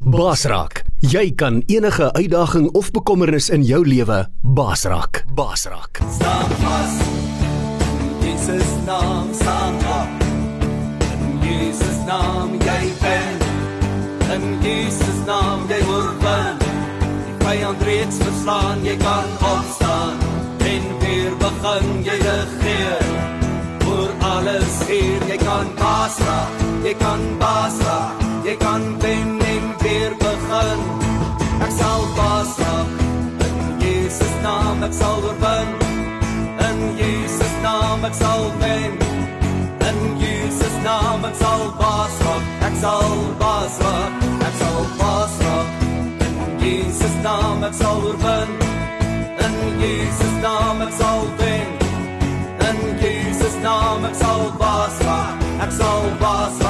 Basraak, jy kan enige uitdaging of bekommernis in jou lewe basraak. Basraak. Staan vas. Jesus naam staan op. In Jesus naam jy ben. In Jesus naam jy oorwin. Die vyand reeds verslaan, jy kan opstaan en weer begin jy regeer. Oor alles hier, jy kan baas raak, jy kan baas raak, jy kan wen en weer begin. Ek sal raak. In Jesus naam ek sal oorwin. In Jesus naam ek sal wen. In Jesus naam ek sal raak. Ek sal raak. Ek sal raak. In Jesus naam ek sal oorwin. In Jesus naam ek sal wen. In Jesus naam ek sal raak. Ek sal baas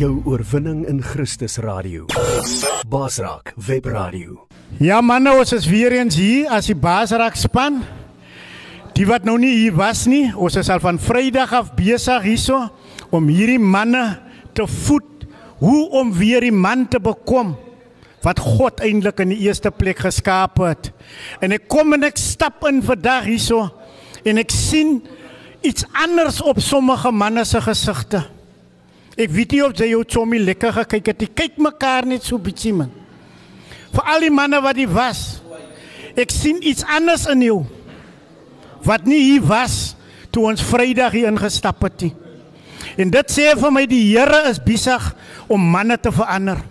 Jou oorwinning in Christus radio. Basraak webradio. Ja manne, ons is weer eens hier as die Basrak span. Die wat nou nie hier was nie, ons is al van Vrydag af besig hierso om hierdie manne te voed hoe om weer die man te bekom wat God eintlik in die eerste plek geskaap het. En ek kom en ek stap in vandag hierso en ek sien iets anders op sommige manne se gesigte. Ek weet nie of jy jou chommy lekker gekyk het. Jy kyk mekaar net so bietjie man. Vir al die manne wat hier was. Ek sien iets anders in jou. Wat nie hier was toe ons Vrydag hier ingestap het nie. En dit sê vir my die Here is besig om manne te verander.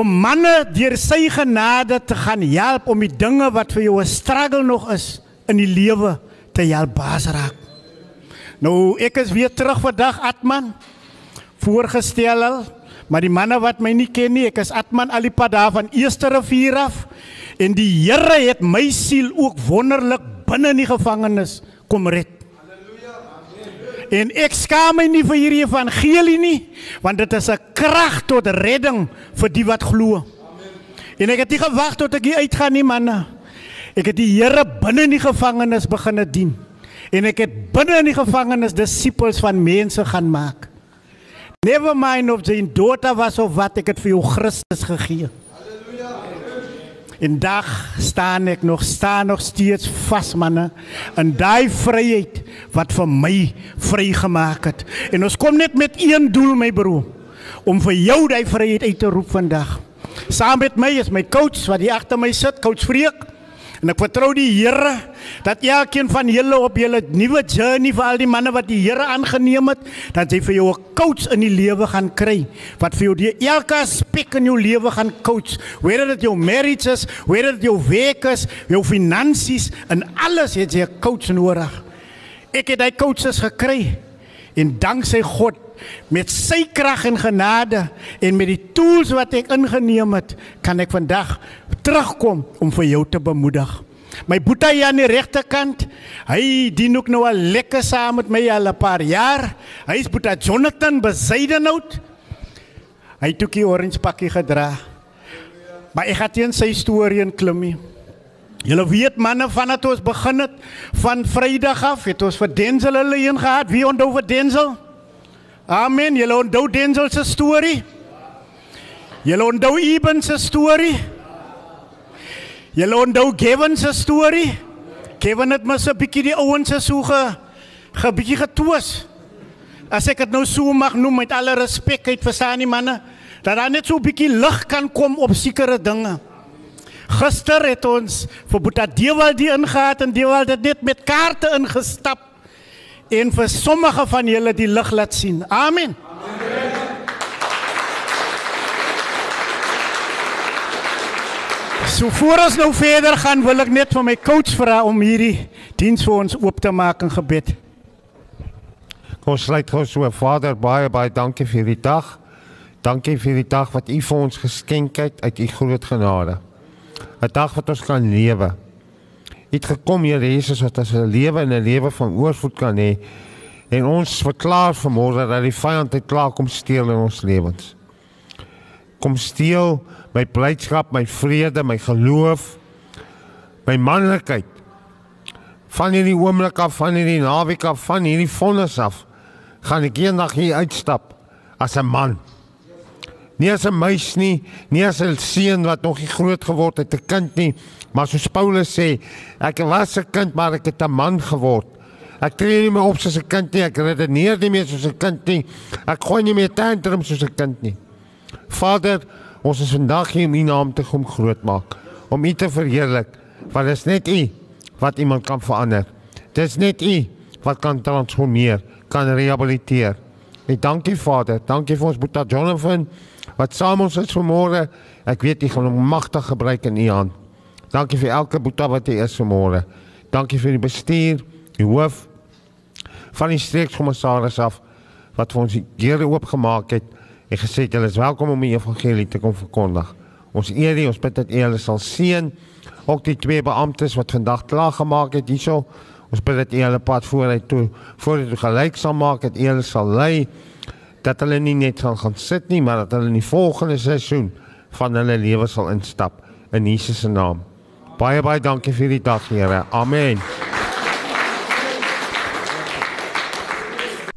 Om manne deur sy genade te gaan help om die dinge wat vir jou 'n struggle nog is in die lewe te help baas raak. Nou ek is weer terug vandag Atman voorgestel al, maar die manne wat my nie ken nie, ek is Atman Alipad daar van Eerste Rivier af en die Here het my siel ook wonderlik binne in die gevangenis kom red. En ek skaam my nie vir hierdie evangelie nie, want dit is 'n krag tot redding vir die wat glo. En ek het nie gewag tot ek hier uitgaan nie manne. Ek het die Here binne in die gevangenis begine dien. En ek het binne in die gevangenis disippels van mense gaan maak. Never mind of jy in dood was of wat, ek het vir jou Christus gegee. En dag staan ek nog staan nog steeds vas manne in daai vryheid wat vir my vrygemaak het. En ons kom net met een doel my broer om vir jou daai vryheid uit te roep vandag. Saam met my is my coach wat hier agter my sit, coach Freek. En ek vertrou die Here dat elkeen van julle op julle nuwe journey vir al die manne wat die Here aangeneem het, dat jy vir jou 'n coach in die lewe gaan kry wat vir jou die elke aspek in jou lewe gaan coach. Whether dit jou marriage is, whether dit jou werk is, jou finansies en alles het jy 'n coach nodig. Ek het daai coaches gekry en danksy God met sy krag en genade en met die tools wat ek ingeneem het, kan ek vandag terugkom om vir jou te bemoedig. My boetie hier aan die regterkant, hy dien ook nou al lekker saam met my al 'n paar jaar. Hy is boetie Jonathan Besaidenhout. Hy het ook die orange pakkie gedra. Maar ek gaan teen sy storie in klimmie. Julle weet manne vanat ons begin het van Vrydag af het ons vir Denzel hulle een gehad. Wie onthou vir Denzel? Amen. Julle onthou Denzel se storie? Julle onthou Eben se storie? Julle onthou Kevin se storie? Kevin het mos 'n bietjie die ouens se so ge, ge bietjie getwis. As ek dit nou so mag noem met alle respek uit verstaan die manne, dat daar net so 'n bietjie lig kan kom op sekere dinge. Gister het ons vir Boeta Dewald die ingehaat en Dewald het net met kaarte ingestap en vir sommige van julle die lig laat sien. Amen. Amen. So voor ons nou verder gaan, wil ek net vir my coach vra om hierdie diens vir ons oop te maak in gebed. Kom sluit gou so, Vader, baie baie dankie vir hierdie dag. Dankie vir die dag wat U vir ons geskenk het uit U groot genade. 'n Dag wat ons kan lewe. Het gekom, Here Jesus, wat ons 'n lewe en 'n lewe van oorvloed kan hê. En ons verklaar vanmôre dat die vyand het klaar kom steel in ons lewens. Kom steel my blydskap, my vrede, my geloof, my manlikheid. Van hierdie oomblik af, van hierdie naweek af, van hierdie vonnis af, gaan ek eendag hier uitstap as 'n man. Nie as 'n meisie nie, nie as 'n seun wat nog nie groot geword het, 'n kind nie, maar soos Paulus sê, ek was 'n kind, maar ek het 'n man geword. Ek tree nie meer op soos 'n kind nie, ek redeneer nie meer soos 'n kind nie. Ek gooi nie meer tantrums soos 'n kind nie. Vader, ons is vandag hier om U naam te kom groot maak, om U te verheerlik, want dit is net U wat iemand kan verander. Dit is net U wat kan transformeer, kan rehabiliteer. Ek dankie Vader, dankie vir ons Boeta Jonathan wat saam ons is vanmôre. Ek weet U gaan hom magtig gebruik in U hand. Dankie vir elke Boeta wat hier is vanmôre. Dankie vir die bestuur, die hoof van die streekskommissaris af wat vir ons die deure oopgemaak het en gesê het julle is welkom om die evangelie te kom verkondig. Ons eer U, ons bid dat U hulle sal seën. Ook die twee beamptes wat vandag klaar gemaak het hierso. Ons bid dat U hulle pad vooruit toe vooruit gelyk sal maak, dat U hulle sal lei dat hulle nie net sal gaan sit nie, maar dat hulle in die volgende seisoen van hulle lewe sal instap in Jesus se naam. Baie baie dankie vir die dag, Here. Amen.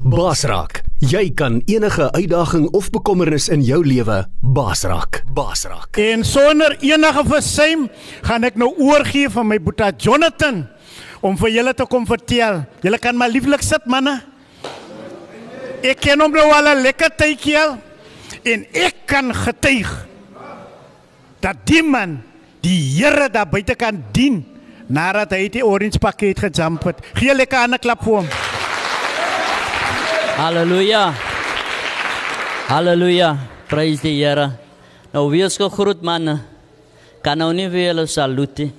Basraak. Jy kan enige uitdaging of bekommernis in jou lewe basraak. Basraak. En sonder enige versuim gaan ek nou oorgee van my boetie Jonathan om vir julle te kom vertel. Julle kan maar lieflik sit manne. Ek ken hom nou al 'n lekker tydjie en ek kan getuig dat die man die Here daar buite kan dien nadat hy die orange pakket gejump het. Gee lekker 'n klap vir hom. Halleluja. Halleluja. Prys die Here. Nou wees gegroet manne. Kan nou nie vir julle salute.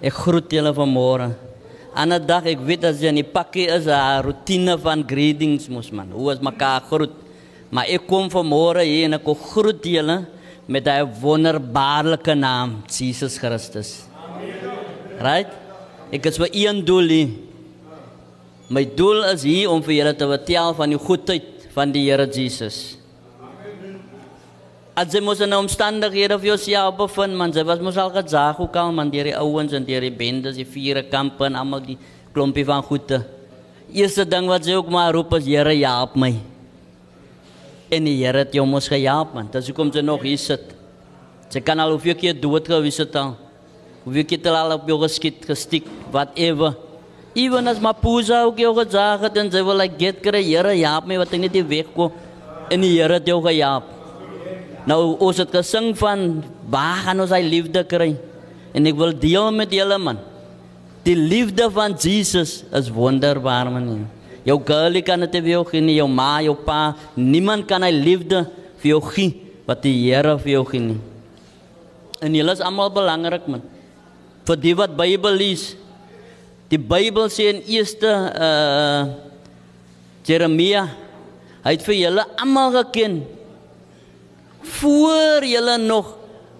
Ek groet julle vanmôre. Ander dag ek weet as jy in die pakkie is 'n rotine van greetings mos man. Hoe is mekaar groet? Maar ek kom vanmôre hier en ek kom groet julle met daai wonderbaarlike naam, Jesus Christus. Amen. Right? Ek is vir een doel hier. My doel is hier om vir julle te vertel van die goedheid van die Here Jesus. As jy mos in omstandighede vir jouself bevind, man, jy was mos al gezaag ook al, man, deur die ouens en deur die bendes, die vier kampe en almal die klompie van goede. Eerste ding wat jy ook maar roep is, Here, help my. En die Here het jou mos gehelp, man. Dis hoekom jy nog hier sit. Jy kan al hoeveel keer dood gewees het al. Hoeveel keer al op jou geskiet, gestiek, whatever. Even as Mapusa ook jou gezaag het en sy wil like get kry, Here, help my wat ek net nie wegkom. En die Here het jou gehelp. Nou ons het gesing van waar gaan ons hy liefde kry? En ek wil deel met julle man. Die liefde van Jesus is wonderbaar man. Jou girlie kan dit vir jou gee, nie jou ma, jou pa, niemand kan hy liefde vir jou gee wat die Here vir jou gee nie. En julle is almal belangrik man. Vir die wat Bybel lees. Die Bybel sê in eerste uh Jeremia hy het vir julle almal geken voor jy nog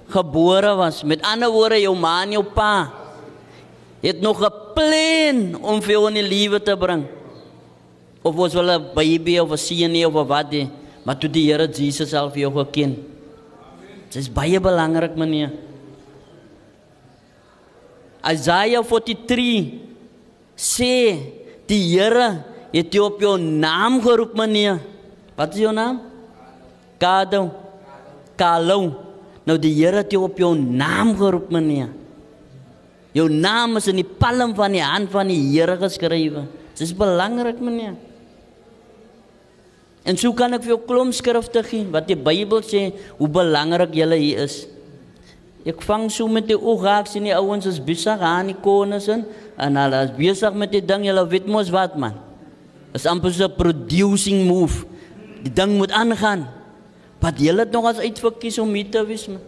gebore was. Met ander woorde, jou ma en jou pa het nog 'n plan om vir jou in die lewe te bring. Of was wel 'n baby of 'n seun nie of wat nie, maar toe die Here Jesus self jou geken. Dit is baie belangrik, meneer. Isaiah 43 sê die Here het jou op jou naam geroep, meneer. Wat is jou naam? Kado. Kalou. Nou die Here het jou op jou naam geroep, meneer. Jou naam is in die palm van die hand van die Here geskrywe. Dit is belangrik, meneer. En so kan ek vir jou klomp skrifte gee wat die Bybel sê hoe belangrik jy hier is. Ek vang so met die oog raak sien die ouens is besig aan die konings en hulle is besig met die ding, jy weet mos wat man. Dit is amper so 'n producing move. Die ding moet aangaan. Wat julle nog as uitverkies om hier te wees man.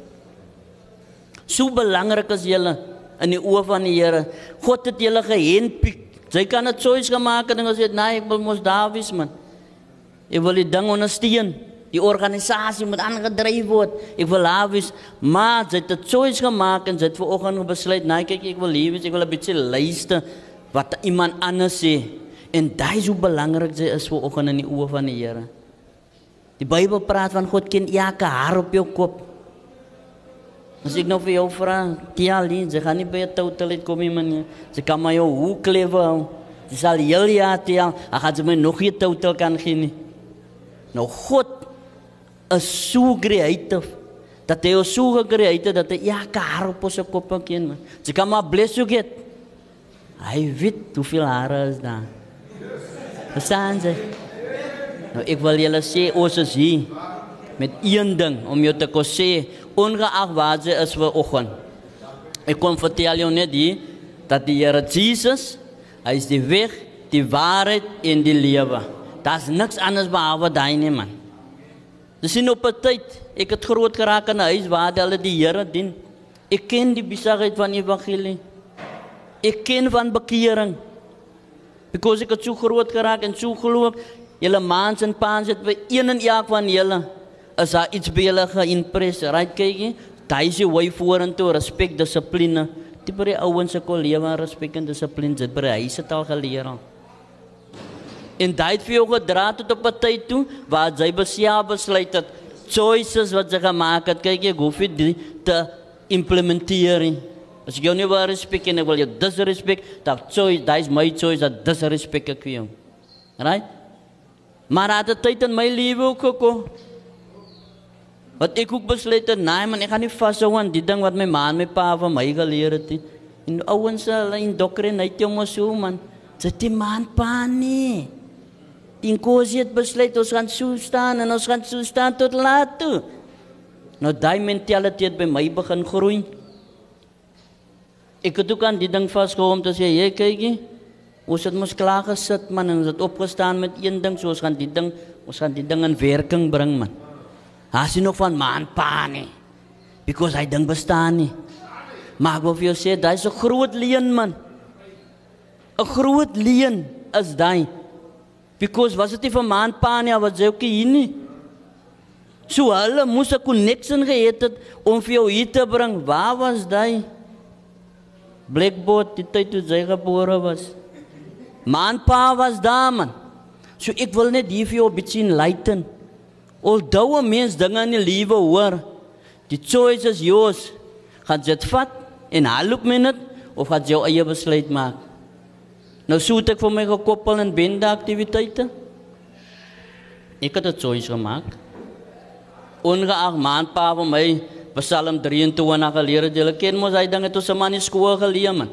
So belangrik is julle in die oë van die Here. God het julle gehandpick. Jy kan dit soos gemaak het en as jy sê nee, ek wil mos daar wees man. Ek wil die ding ondersteun. Die organisasie moet aangedryf word. Ek wil daar wees. Maar jy het dit soos gemaak en jy het vanoggend besluit, nee, kyk ek wil hier wees. Ek wil 'n bietjie luister wat iemand anders sê. En daai is hoe belangrik dit is vanoggend in die oë van die Here. Die Bybel praat van God ken elke haar op jou kop. As ek nou vir jou vra, Tiali, jy gaan nie by 'n totalit kom nie man. Jy kan maar jou hoe klewe hou. Jy sal heel jaar tel, ag gaan jy my nog nie total kan gee nie. Nou God is so creative dat hy ons so gecreëerd het dat hy ja haar op ons kop ken man. Jy kan maar bless you get. Hy weet hoeveel hare is daar. Verstaan jy? Nou ek wil julle sê ons is hier met een ding om jou te kon sê ongeag wat jy is vir oggend. Ek kom vertel jou net hier dat die Here Jesus, hy is die weg, die waarheid en die lewe. Daar's niks anders behalwe daai nie man. Dis nie op 'n tyd ek het groot geraak in 'n huis waar hulle die Here dien. Ek ken die besigheid van evangelie. Ek ken van bekering. Because ek het so groot geraak en so geloof, julle maans en paans het by een en elk van julle is daar iets by julle geïmpres. Right kykie, daai is die way vorentoe, respek, dissipline. Die by die ouens se kol lewe en respek en dissipline, dit by die huis het al geleer. En daai het vir jou gedra tot op 'n tyd toe waar jy beself besluit het choices wat jy gemaak het, kyk jy hoef dit te implementeer. As jy nie wil respek en wil jou disrespek, dat choice, daai is my choice dat disrespek ek vir jou. Right? Maar at 'n tyd in my lewe ook gekom wat ek ook besluit het, nee man, ek gaan nie vashou aan die ding wat my ma en my pa van my geleer het nie. En ouens hulle indoctrinate jou mos so man. Dit die man pa nie. Die kosie het besluit ons gaan so staan en ons gaan so staan tot laat toe. Nou daai mentaliteit by my begin groei. Ek het ook aan die ding vasgehou om te sê, jy kykie, ons het mos klaar gesit man en ons het opgestaan met een ding, so ons gaan die ding, ons gaan die ding in werking bring man. Haas nog van man pa nie. Because hy ding bestaan nie. Maar ek wil vir jou sê, daai is 'n groot leen man. 'n Groot leen is daai. Because was dit nie vir man pa nie, was jy ook hier nie. So hulle moes 'n connection gehad het om vir jou hier te bring. Waar was daai? Blackboard die tyd toe jy gebore was. Man pa was daar man. So ek wil net hier vir jou 'n bietjie enlighten. 'n mens dinge in die lewe hoor, die choice is yours. Gaan jy dit vat en haloop met dit of gaan jy eie besluit maak? Nou soet ek vir my gekoppel in bende aktiwiteite. Ek het 'n choice gemaak. Ongeag maandpa van my Psalm 23 geleer het. Julle ken mos hy dinge toe se man in skool geleer man.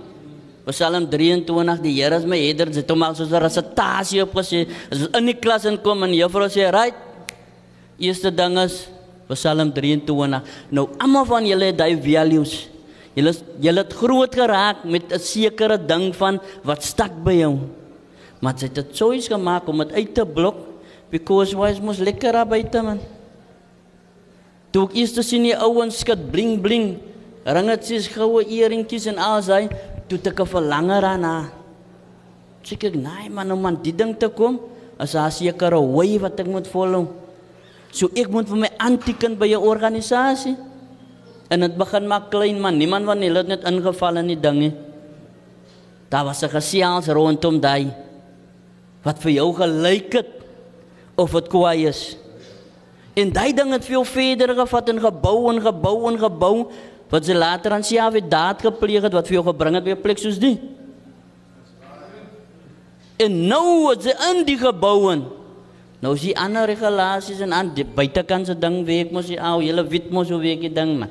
Psalm 23 die Here is my herder. Dit hom al soos 'n resitasie opgesê. As in die klas inkom en juffrou sê, "Right. Eerste ding is Psalm 23. Nou almal van julle het daai values. Julle julle het groot geraak met 'n sekere ding van wat stak by jou. Maar jy het 'n choice gemaak om dit uit te blok because why mos lekker daar buite man. Toe ek eers sien die ouens skat bling bling, ringetjies, goue eeringetjies en al daai, toe ek 'n verlange daarna. Sê ek, "Nee man, om aan die ding te kom, is daar seker way wat ek moet volg." So ek moet vir my aanteken by 'n organisasie. En dit begin maar klein man, niemand hulle het net ingeval in die ding nie. Daar was 'n gesels rondom daai wat vir jou gelyk het of dit kwaai is. En daai ding het veel verder gevat en gebou en gebou en gebou wat sy later aan sy afet daad gepleeg het wat vir jou gebring het by 'n plek soos die. En nou is sy in die gebou en nou is die ander regulasies en aan die buitekant se ding werk mos die ou, julle weet mos hoe werk die ding man.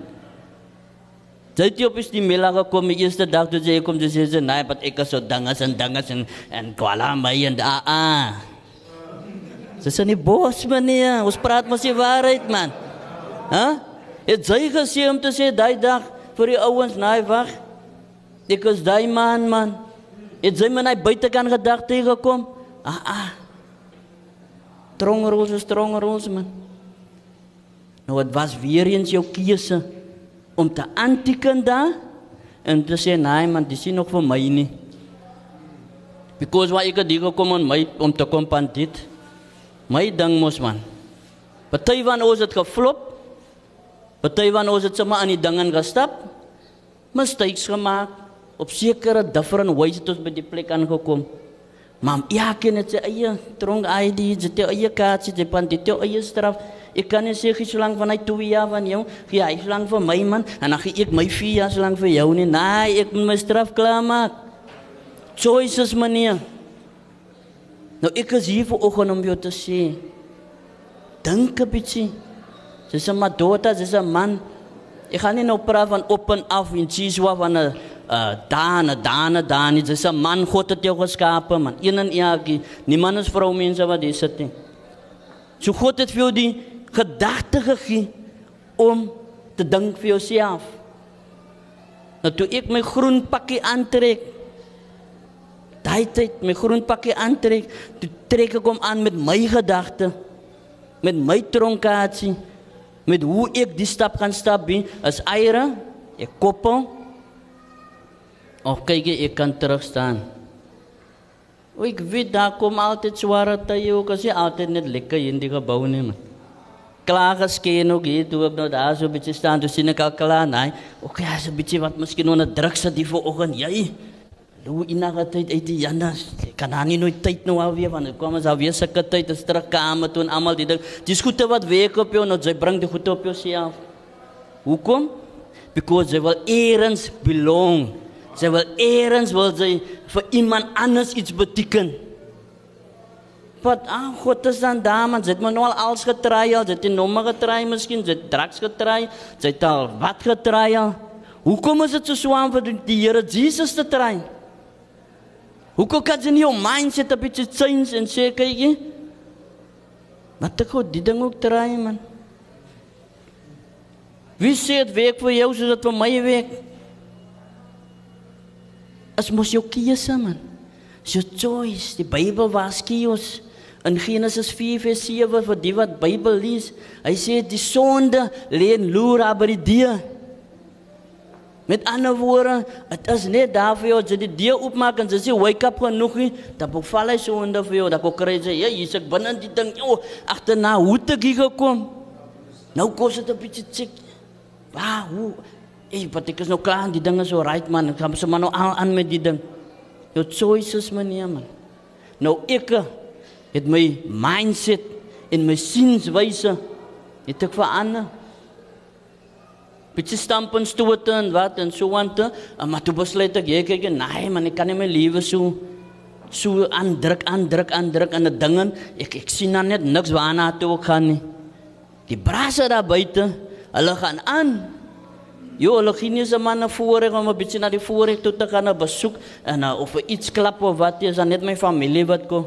Dit jy op is die middag gekom die eerste dag toe jy kom dis sê nee, wat ek is so dinge en dinge en en kwala my en ah ah. Ze zijn niet boos, meneer. Ons praat maar die waarheid, man. Huh? Het zij gezien om te zeggen, die dag voor die ouwens, nee, wacht. Ik is die man, man. Het zij me naar buiten kan gedacht tegenkomen. Ah, ah. Strongeroos is strongeroos, man. Nou, het was weer eens jouw keuze om te antiken daar en te zeggen, nee, man, die is nog voor mij niet. Because waar ik het hier gekomen om, om te komen dit. My ding mos man. Party van ons het geflop. Party van ons het sommer aan die ding ingestap. Mistakes gemaak. Op sekere different ways het ons by die plek aangekom. Maar ja, ken dit sy eie tronk ID, dit eie kaartjie, dit pan dit eie straf. Ek kan nie sê so lank van hy 2 jaar van jou, gee hy lank vir my man en dan gee ek my 4 jaar so lank vir jou nie. Nee, ek moet my straf klaar maak. Choices meneer. Nou ek is hier vir oggend om jou te sê. Dink 'n bietjie. Dis 'n madota, dis 'n man. Ek gaan nie nou praat van op en af en Jesu van 'n uh dana dana dani dis 'n man God het jou geskape man. Een en elke. Niemand is vrou mense wat dis dit. So God het vir jou die gedagte gegee om te dink vir jouself. Nou toe ek my groen pakkie aantrek, daai tyd my groen pakkie aantrek, toe trek ek hom aan met my gedagte, met my tronkaatjie, met hoe ek die stap gaan stap bin as eiere, ek koppel. Of kyk ek kan terug staan. O, ek weet daar kom altyd sware tye ook as jy altyd net lekker in die gebou nie man. Klaar geskeen ook hier toe ek nou daar so bietjie staan, toe sien ek al klaar, nee. Okay, is 'n bietjie wat miskien onder druk sit hier vanoggend. Jy Hoe inaga tyd uit die jandas. Ek kan dan nie nooit tyd nou alweer want kom ons alweer sulke tyd is terug kamer toe en almal die ding. Dis goede wat week op jou nou jy bring die goed op jouself. Hoekom? Because they will errands belong. Sy wil erens wil sy vir iemand anders iets beteken. Wat ah God is dan daar man, sy het maar nou al alles getry al, sy het die nommer getry miskien, sy het drugs getry, sy het al wat getry al. Hoekom is dit so swaar vir die Here Jesus te try? Hoekom kan jy nie jou mindset 'n bietjie change en sê kykie? Wat ek goed die ding ook try man. Wie sê dit werk vir jou soos dit vir my werk? As mos jou keuse man. Your choice. Die Bybel waarsku ons in Genesis 4:7 vir die wat Bybel lees. Hy sê die sonde lê in loer by die deur. Met ander woorde, dit is net daar vir jou as jy die deur oopmaak en jy sê wake up genoeg nie, dan beval hy sonde vir jou, dan kom kry jy, ja, hier's ek binne die ding. O, agterna hoe het ek hier gekom? Nou kos dit 'n bietjie check. Waar hoe Ey, wat ek is nou klaar, die ding is so right man. Ek gaan sommer nou aan, aan met die ding. Jou choices meneer man. Nou ek het my mindset en my sienswyse het ek verander. Bietjie stampens toe en wat en so aan te, maar toe besluit ek jy kyk nee man, ek kan nie my lewe so so aandruk, aandruk, aandruk aan 'n ding en ek ek sien dan net niks waarna toe ek gaan nie. Die brasse daar buite, hulle gaan aan Jo, hulle gee nie se manne voorreg om 'n bietjie na die voorreg toe te gaan na besoek en of iets klap of wat is dan net my familie wat kom.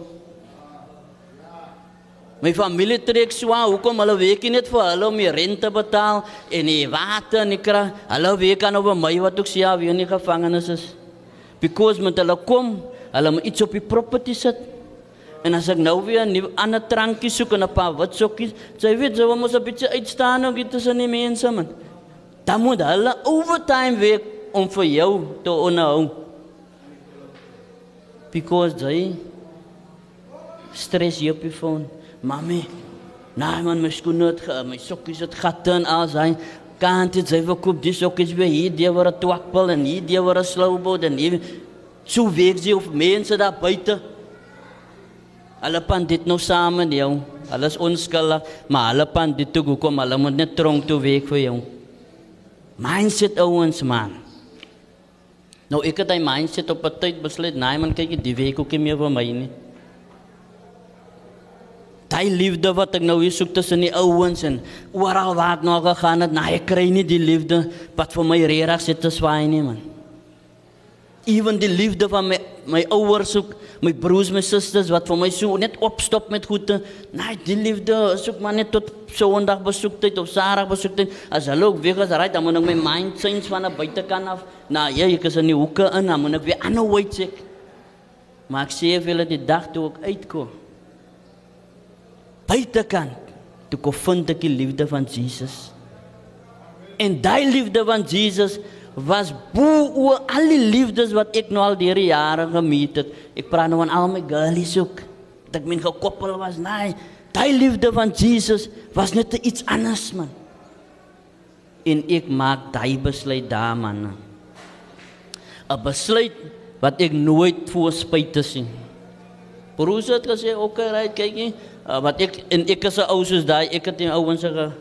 My familie trek swaar, hoekom hulle week net vir hulle om die rente betaal en die water en die krag. Hulle week aan oor my wat ook sê ja, wie nie gevangenes is. Because met hulle kom, hulle moet iets op die property sit. En as ek nou weer 'n ander trankie soek en 'n paar wat sokkies, jy weet, jy moet 'n bietjie uitstaan ook tussen die mense man dan moet hulle overtime werk om vir jou te onderhou. Because jy stress jy op die foon. Mami, nee man, my skoene het my sokkies het gatte en al sy kan dit sy verkoop dis sokkies weer hier die waar 'n twakpel en hier die waar 'n slowboard en hier so werk jy of mense daar buite. Hulle pan dit nou saam met jou. Hulle is onskuldig, maar hulle pan dit toe kom, hulle moet net tronk toe werk vir jou mindset ouens man. Nou ek het daai mindset op 'n tyd besluit, nee man, kyk die week ook nie meer vir my nie. Daai liefde wat ek nou hier soek tussen die ouens en oral waar ek nog gegaan het, nee, ek kry nie die liefde wat vir my regtig sit te swaai nie man. Ewen die liefde van my my ouers ook, my broers, my susters wat vir my so net opstop met goede. Nee, die liefde soek maar net tot Sondag besoek tyd of Saterdag besoek tyd. As hulle ook weer ry, dan moet ek my mind change van 'n buitekant af. Nou, ja, ek is in die hoeke in, dan moet ek weer ander way check. Maar ek sê vir hulle die dag toe ek uitkom. Buitekant, toe kom vind ek die liefde van Jesus. En daai liefde van Jesus was bo oor al die liefdes wat ek nou al deur die jare gemeet het. Ek praat nou van al my girlies ook. Dat ek min gekoppel was, nee. Daai liefde van Jesus was net iets anders man. En ek maak daai besluit daar man. 'n Besluit wat ek nooit voorspyt te sien. Broers het gesê, "Oké, okay, right, kyk jy, uh, wat ek en ek is 'n ou soos daai, ek het die ouens ge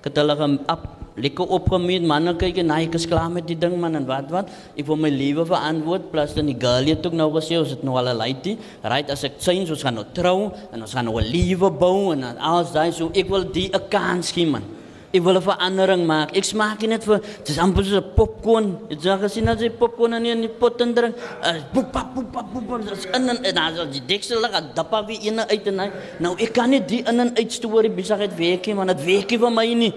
ek het hulle ge- op lekker opgemeet manne kyk en hy is klaar met die ding man en wat wat? Ek wil my lewe verantwoord plus dan die girl het ook nou gesê ons het nou al 'n lady right as ek sien ons gaan nou trou en ons gaan nou 'n lewe bou en alles daai so ek wil die 'n kans gee man Ek wil 'n verandering maak. Ek smaak nie net vir dis amper so 'n popcorn. Ek sê gesien as jy popcorn in in die pot en drink, uh, poep pap poep pap poep pap, dis in en en dan die deksel lag, dappa weer in uit en uit. Nou ek kan nie die in en uit storie besigheid werk nie, want dit werk nie vir my nie.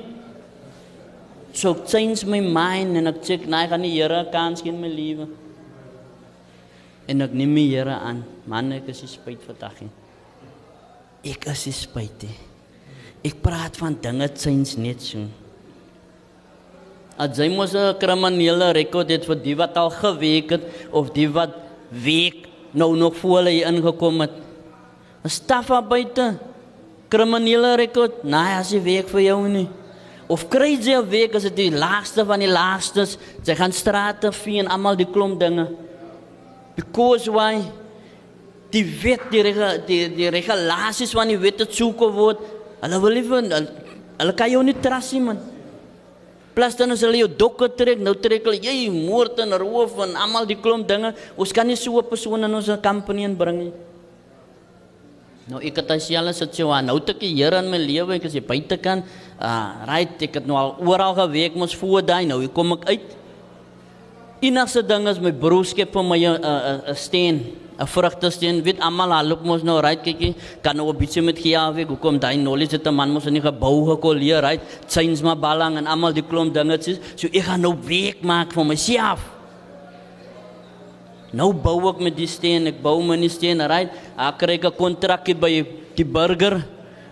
So ek change my mind en ek sê nee, ek gaan die Here 'n kans gee in my lewe. En ek neem die Here aan. Man, ek is nie spyt vandag nie. Ek is nie spyt nie. Ek praat van dinge change net so. As jy mos 'n kriminele rekord het vir die wat al gewerk het of die wat week nou nog voor hulle hier ingekom het. 'n Staffa buite kriminele rekord, nee, as jy werk vir jou nie. Of kry jy 'n werk as dit die laagste van die laagstes, jy gaan strate vee en almal die klomp dinge. Because why? Die wet, die, rega, die, die regulasies van die wet het soeke word. Hulle wil nie van, hulle, hulle kan jou nie trust nie man. Plus dan as hulle jou dokke trek, nou trek hulle jy moord en roof en almal die klomp dinge. Ons kan nie so 'n persoon in ons company inbring nie. Nou ek het dieselfde situasie. Nou het ek die Here in my lewe, ek is hier buitekant. Uh, right, ek het nou al oral gewerk mos voor daai. Nou hier kom ek uit. Enigste ding is my broer skep vir my 'n 'n 'n steen, 'n vrugtesteen. Weet almal al loop mos nou right kykie, kan nou 'n bietjie met giave, hoekom daai knowledge het 'n man mos in die gebou gekoleer, right? Chains maar balang en almal die klomp dinge. So ek gaan nou werk maak vir myself. Nou bou ek met die steen, ek bou met die steen, right? Ek kry 'n kontrakkie by die burger.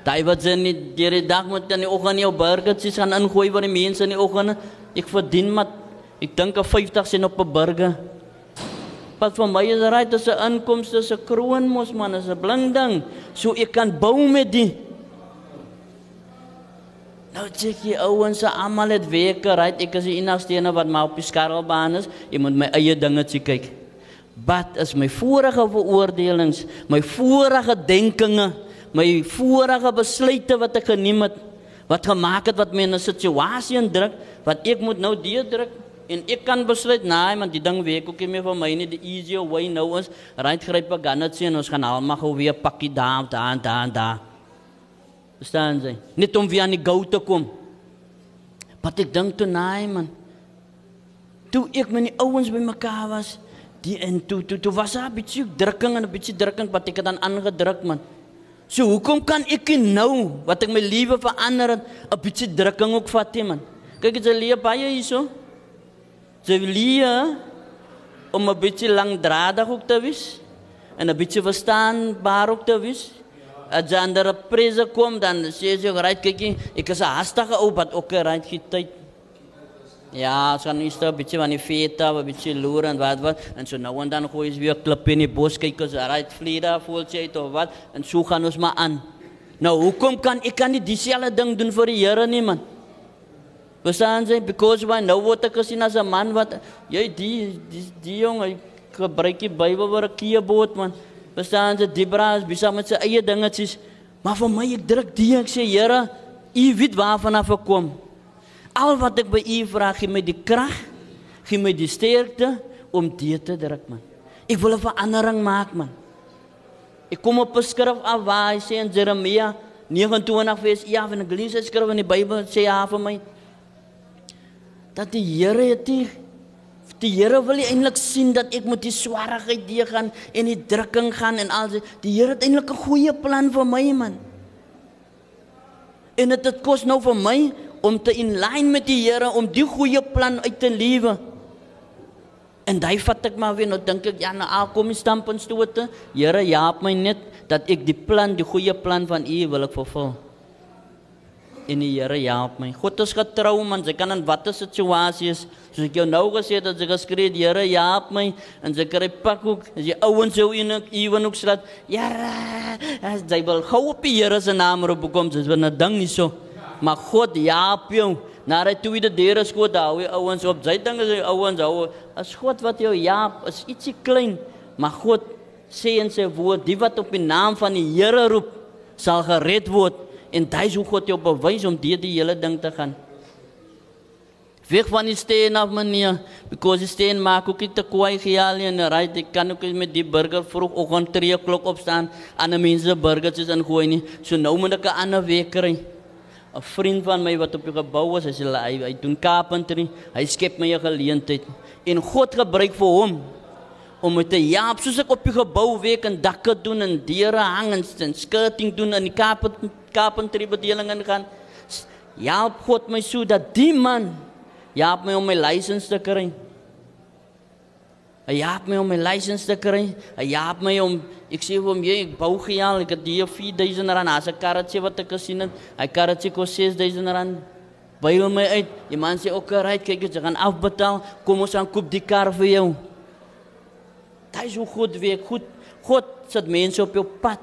Daai wat sy nie die dag moet in die oggend jou burgertjies gaan ingooi vir die mense in die oggend. Ek verdien maar ek dink 'n 50 sent op 'n burger. Wat vir my is right as 'n inkomste, is 'n kroon mos man, is 'n blink ding. So ek kan bou met die Nou check jy ouens se almal het weke, right? Ek is die enigste een wat maar op die skarrelbaan is. Jy moet my eie dinge sien kyk. Wat is my vorige veroordelings, my vorige denkinge, my vorige besluite wat ek geneem het, wat gemaak het wat my in 'n situasie indruk wat ek moet nou deurdruk en ek kan besluit, nee man, die ding weet ook nie meer van my nie. Die easier way nou is, right gryp 'n gannetjie en ons gaan almal gou weer pakkie daar, daar, daar, daar. Verstaan jy? Net om weer aan die gou te kom. Wat ek dink toe nee man. Toe ek met die ouens bymekaar was, die en toe toe toe was daar 'n bietjie drukking en 'n bietjie drukking wat ek het dan aangedruk man. So hoekom kan ek nou wat ek my lewe verander het, 'n bietjie drukking ook vat nie man? Kyk jy leer baie hierso. Jy leer om 'n bietjie langdradig ook te wees en 'n bietjie verstaanbaar ook te wees. As jy ander 'n prese kom dan sê jy right kykie, ek is 'n hastige ou wat ook right gee tyd. Ja, so dan is daar 'n bietjie van die feta, 'n bietjie loer en wat wat en so nou en dan gooi jy weer klip in die bos kyk as right jy het of wat en so gaan ons maar aan. Nou hoekom kan ek kan nie dieselfde ding doen vir die Here nie man? Verstaan jy? Because why nou word ek gesien as 'n man wat jy die die, die jong hy gebruik die Bybel vir 'n keyboard man. Verstaan jy? Debra is besig met sy eie dingetjies. Maar vir my ek druk die ek sê Here, U weet waarvan af ek kom. Al wat ek by U vra, gee my die krag, gee my die sterkte om dit te druk man. Ek wil 'n verandering maak man. Ek kom op 'n skrif af waar hy sê in Jeremia 29 vers 1 en ek lees dit skrif in die Bybel sê ja vir my dat die Here het die die Here wil nie eintlik sien dat ek met die swaarheid deur gaan en die drukking gaan en al die die Here het eintlik 'n goeie plan vir my man. En dit het kos nou vir my om te in lyn met die Here om die goeie plan uit te lewe. En daai vat ek maar weer nou dink ek ja nou al kom die stampinstote. Here help my net dat ek die plan, die goeie plan van U wil ek vervul en die Here help my. God is getrou man, jy kan in watter situasie is, soos ek jou nou gesê het, dat jy geskree het, Here help my en jy kry pak ook, as jy ouens jou in ek ewen ook slaat, Here, as jy wil gou op die Here se naam roep kom, dis wanneer ding nie so. Maar God help jou. Na hy toe die deure skoot hou, ouens op, jy dink as jy ouens hou, as God wat jou help, is ietsie klein, maar God sê in sy woord, die wat op die naam van die Here roep, sal gered word en dis hoe God jou bewys om deur die hele ding te gaan. Weg van die steen af meneer, because die steen maak ook nie te kwaai gehaal en right, ek kan ook met die burger vroeg oggend 3 o'clock opstaan aan 'n mense burgers is ingooi nie. So nou moet ek 'n ander week kry. 'n Vriend van my wat op die gebou was, hy sê hy, hy doen carpentry, hy skep my 'n geleentheid en God gebruik vir hom om met 'n jaap soos ek op die gebou werk en dakke doen en deure hang en skirting doen in die carpent carpentry bedeling gaan. Ja, God my so dat die man Ja, my om my lisensie te kry. Hy help my om my lisensie te kry. Hy help my om ek sê hom jy ek bou gejaal, ek het die 4000 rand as 'n karretjie wat ek gesien het. Hy karretjie kos 6000 rand. By hom my uit. Die man sê ook reg, kyk jy gaan afbetaal. Kom ons aan koop die kar vir jou. Dit is hoe goed werk. Goed. God sit mense op jou pad.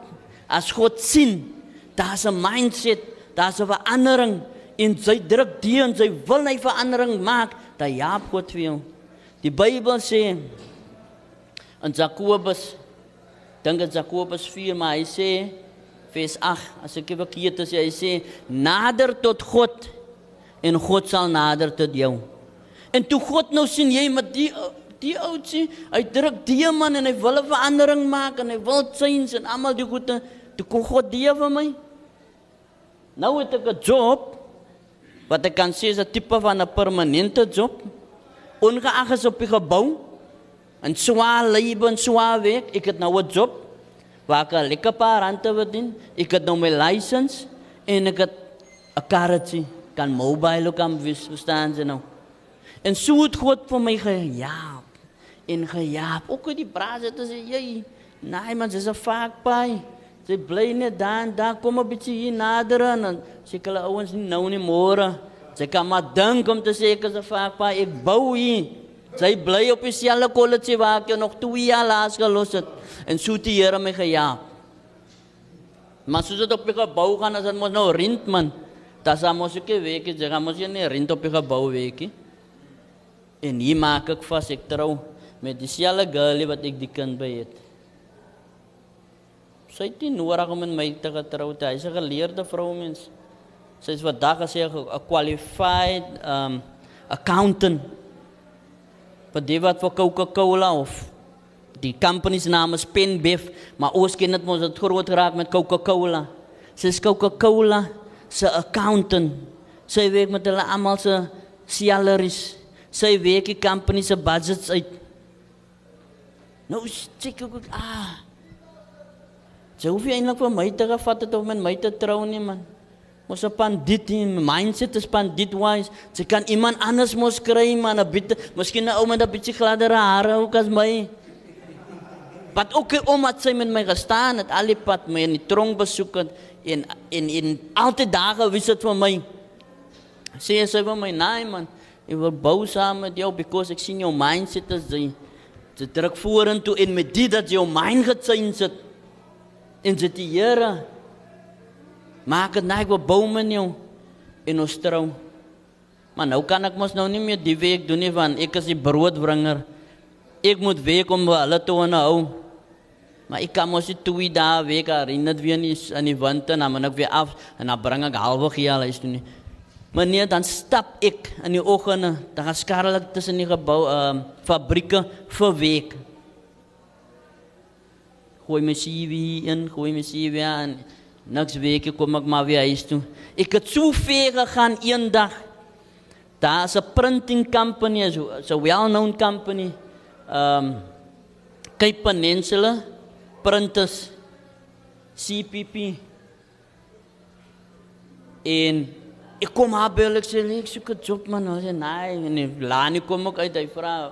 As God sien, daar's 'n mindset, daar's 'n verandering en sy druk die en sy wil hy verandering maak, dan jaap God jou. Die Bybel sê in Jakobus dink dit Jakobus 4 maar hy sê vers 8 as ek verkeerd is hy sê nader tot God en God sal nader tot jou. En toe God nou sien jy met die die oudjie, hy druk die man en hy wil 'n verandering maak en hy wil change en almal die goeie toe kom God die vir my. Nou het ek 'n job wat ek kan sê is 'n tipe van 'n permanente job. Ongeag is op die gebou en swaar lewe en swaar werk, ek het nou 'n job waar ek 'n lekker paar rande verdien. Ek het nou my lisensie en ek het 'n karretjie, kan mobile kan wys verstaan jy nou. En so het God vir my gejaag en gejaag. Ook die braas het sê jy, nee man, dis 'n fak paai. Sy bly net dan, dan kom 'n bietjie hier nader en sy kla ouens nie nou nie môre. Sy kan maar dink om te sê ek is 'n vakpa, ek bou hier. Sy bly op dieselfde kollege waar ek nog 2 jaar laas gelos het en so die Here my gejaag. Maar soos dit op die gebou gaan as dit mos nou rent man. Das mos ek weet ek jy gaan mos nie rent op die gebou weekie. En hier maak ek vas ek trou met dieselfde girlie wat ek die kind by het. Sy het nie nodig om met my te getrou te. Sy's 'n geleerde vrou mens. Sy's vandag as sy 'n qualified um accountant. Vir die wat vir Coca-Cola of die company se naam is Penbev, maar ons ken dit mos het groot geraak met Coca-Cola. Sy's Coca-Cola se accountant. Sy werk met hulle almal se salaries. Sy werk die company se budgets uit. Nou sê ek ah Jy hoef eintlik vir my te gevat het om met my te trou nie man. Mos 'n pandit in mindset is pandit wise. Jy kan iemand anders mos kry man, 'n bietjie, miskien 'n ou met 'n bietjie gladdere hare ook as my. Wat ook omdat sy met my gestaan het, al die pad my in die tronk besoek het en en en altyd daar gewys het vir my. Sê sy vir my, "Nee man, ek wil bou saam met jou because ek sien jou mindset is jy. Jy druk vorentoe en met dit dat jou mind gechange het." en dit die Here maak dit net wat bome jou in ons trou. Maar nou kan ek mos nou nie meer die week doen nie want ek is die broodbringer. Ek moet week om hulle te onderhou. Maar ek kan mos nie twee dae week herinner weer nie aan die winter en dan moet ek weer af en dan bring ek halwe geel huis toe nie. Meneer dan stap ek in die oggende, dan gaan skarrel tussen die gebou ehm uh, fabrieke vir week gooi my CV in, gooi my CV aan. Niks week kom ek maar weer huis toe. Ek het so ver gegaan eendag. Daar's 'n printing company, so 'n well-known company. Um Cape Peninsula Printers CPP. En ek kom haar bel ek sê ek soek 'n job man, hulle sê nee, nee, laat nie kom ek uit. Hy vra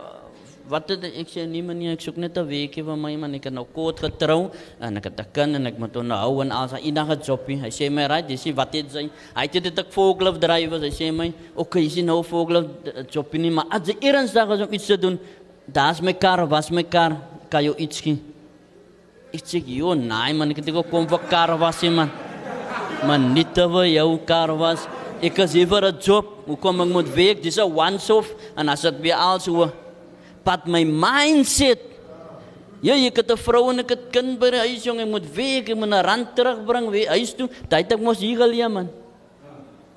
wat het? Ek sê nee meneer ek soek net 'n weekie vir my man. Ek het nou kort getrou en ek het 'n kind en ek moet onderhou en al sy enige jobie hy sê my right jy sê wat het sy hy het dit ek forklift drywer hy sê my okay jy sê nou forklift jobie nie maar as jy ernstig is om iets te doen daar's my kar was my kar kan jy iets gee ek sê jo nee man ek het ek kom vir kar was man. Man nie te vir jou kar was ek is hier vir 'n job hoe kom ek moet werk dis 'n once off en as dit weer al so but my mindset Ja, ek het 'n vrou en ek het kind by die huis jong, ek moet werk, ek moet 'n rand terugbring weer huis toe. Het ek mos hier geleer man.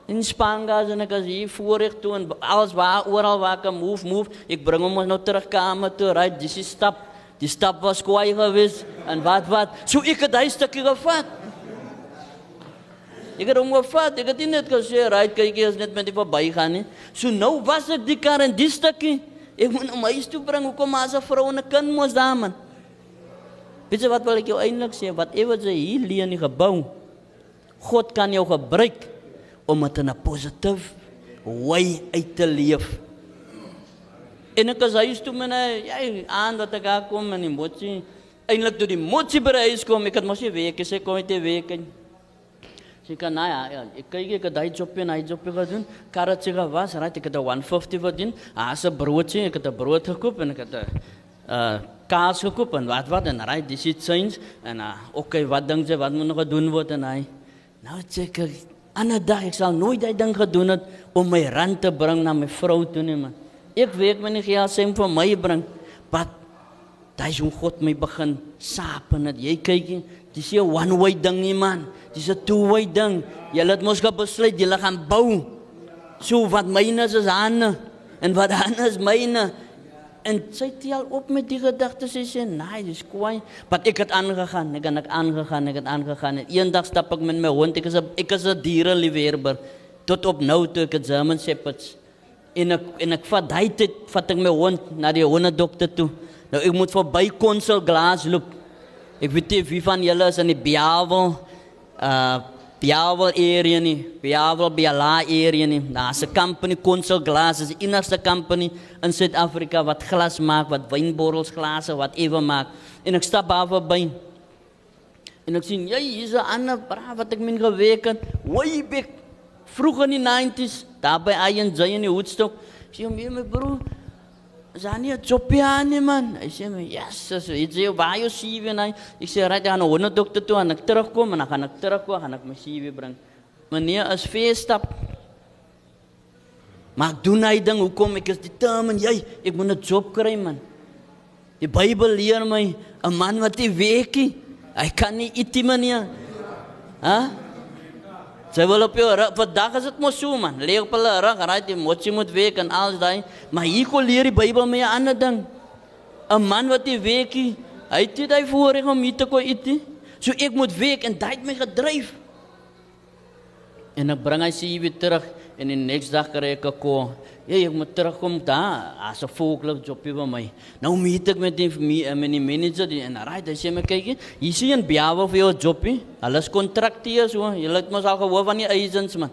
In Spangas en ek as hier voorreg toe en alles waar oral waar ek move move, ek bring hom nou terug kamer toe, ry dis die stap. Die stap was kwaai geweest en wat wat. So ek het daai stukkie gevat. Ek het hom gevat, ek het nie net gesê, ry kyk jy as net met die verbygaan nie. So nou was ek die kar en die stukkie. Ek moet hom huis toe bring. Hoekom as 'n vrou en 'n kind mos daar man? Weet jy wat wil ek jou eintlik sê? Wat ewe jy hier lê in die gebou. God kan jou gebruik om dit in 'n positief wy uit te leef. En ek as huis toe met jy aan dat ek daar kom en die motsie eintlik toe die motsie by die huis kom, ek het mos nie week gesê kom dit week en sy kan nou ja, ja, ek kyk ek het daai job en hy job gedoen. Karretjie was, right, ek het 'n 150 verdien. As 'n broodjie, ek het 'n brood gekoop en ek het 'n uh kaas gekoop en wat wat en right, dis iets eens en uh okay, wat dink jy wat moet nog gedoen word en hy nou check ek ander dag ek sal nooit daai ding gedoen het om my rand te bring na my vrou toe nie man. Ek weet my nie geld sê vir my bring. Wat daai jong God my begin saap en jy kyk dis 'n one way ding nie man. Dis 'n two way ding. Jy het mos besluit jy gaan bou. So wat myne is aan en wat aan is myne. En sy tel op met die gedagtes sy sê, "Nee, dis kwaai." Maar ek het aangegaan, ek het aangegaan, ek het aangegaan. En eendag stap ek met my hond, ek is 'n ek is 'n diereliefhebber tot op nou toe ek 'n German Shepherds. En ek en ek vat daai tyd vat ek my hond na die hondedokter toe. Nou ek moet verby Konsel Glas loop. Ek weet nie wie van julle is in die Biavel uh Biavel area nie, Biavel Biala area nie. Daar's 'n company Konsel Glas, is die enigste company in Suid-Afrika wat glas maak, wat wynborrels glase, wat ewe maak. En ek stap daar verby. En ek sien, jy, hier's 'n ander bra wat ek min gewerk het. Way back vroeg in die 90s, daar by Iron J in die Woodstock. Sê hom, my broer, Zani het nie man. Hy sê my, "Yes, so jy jy CV en hy ek sê, "Right, gaan 'n honderdokter toe en ek terugkom en dan gaan ek terugkom gaan ek my CV bring." Meneer is feestap. Maar doen hy ding, hoekom ek is determined, jy, ek moet 'n job kry man. Die Bybel leer my 'n man wat nie werk nie, hy kan nie eet nie nie. Hæ? Sy wil op jou rug, vandag is dit mos so man. Lê op hulle rug, raai jy moet jy moet week en alles daai. Maar hier kom leer die Bybel my 'n ander ding. 'n Man wat die weekie, hy het dit hy voorreg om hier te kom eet. So ek moet week en dit het my gedryf. En ek bring hy sy weer terug en die next dag kry ek 'n kol. Ja, ek moet terugkom daar. As 'n volklop jobie by my. Nou meet ek met die met die manager die en raai, hy sê my kyk, hier sien 'n biawe vir jou jobie. Hulle is kontrakteer so. Jy het mos al gehoor van die agents man.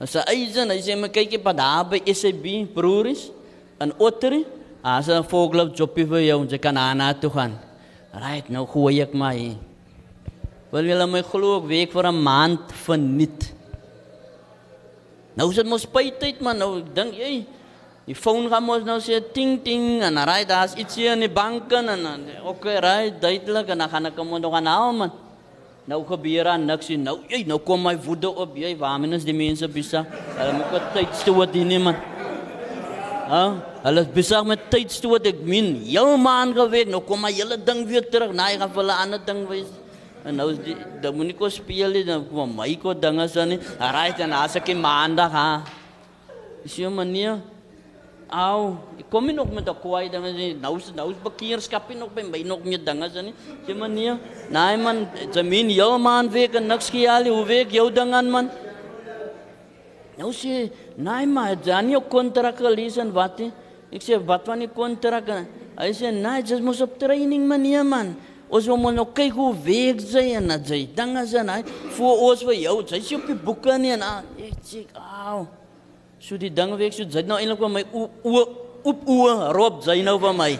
As 'n agent, hy sê my kyk, pa daar by SAB broers en Ottery. As 'n volklop jobie vir jou, jy kan aan toe gaan. Raai, nou gooi ek my. Wil jy my glo ek week vir 'n maand verniet. Nou is dit mos spytyd man, nou dink jy die foon gaan mos nou sê ting ting en raai daar's iets hier in die bank en en okay, raai duidelik en dan gaan ek hom nog aanhaal man. Nou gebeur aan niks nie. Nou jy nou kom my woede op jy, waarmee is die mense besig? Hulle moet wat tyd stoot hier nie man. Ha? Hulle is besig met tyd stoot. Ek min, heel maan geweet, nou kom my hele ding weer terug. Nee, gaan vir 'n ander ding wees. En nou die dan moet ek speel nie dan kom my ko dinge so nie. Raai dan as ek maandag ha. Is jy manier? Au, ek kom nie nog met 'n kwaai ding nie. Nou is nou is bekeerskap nie nog by my nog meer dinge so nie. Jy manier? Nee man, jy min jou man week en niks gehaal hoe week jou ding aan man. Nou sê, nee maar dan jou kontrak gelees en wat nie. Ek sê wat van die kontrak? Hy sê nee, jy moet op training manier man. Ons moet nou kyk hoe werk sy en dat sy dinge is en hy voor ons vir jou. Sy sê op die boeke nie en ek sê, "Au." So die dinge werk so sy nou eintlik vir my o op o roep sy nou vir my.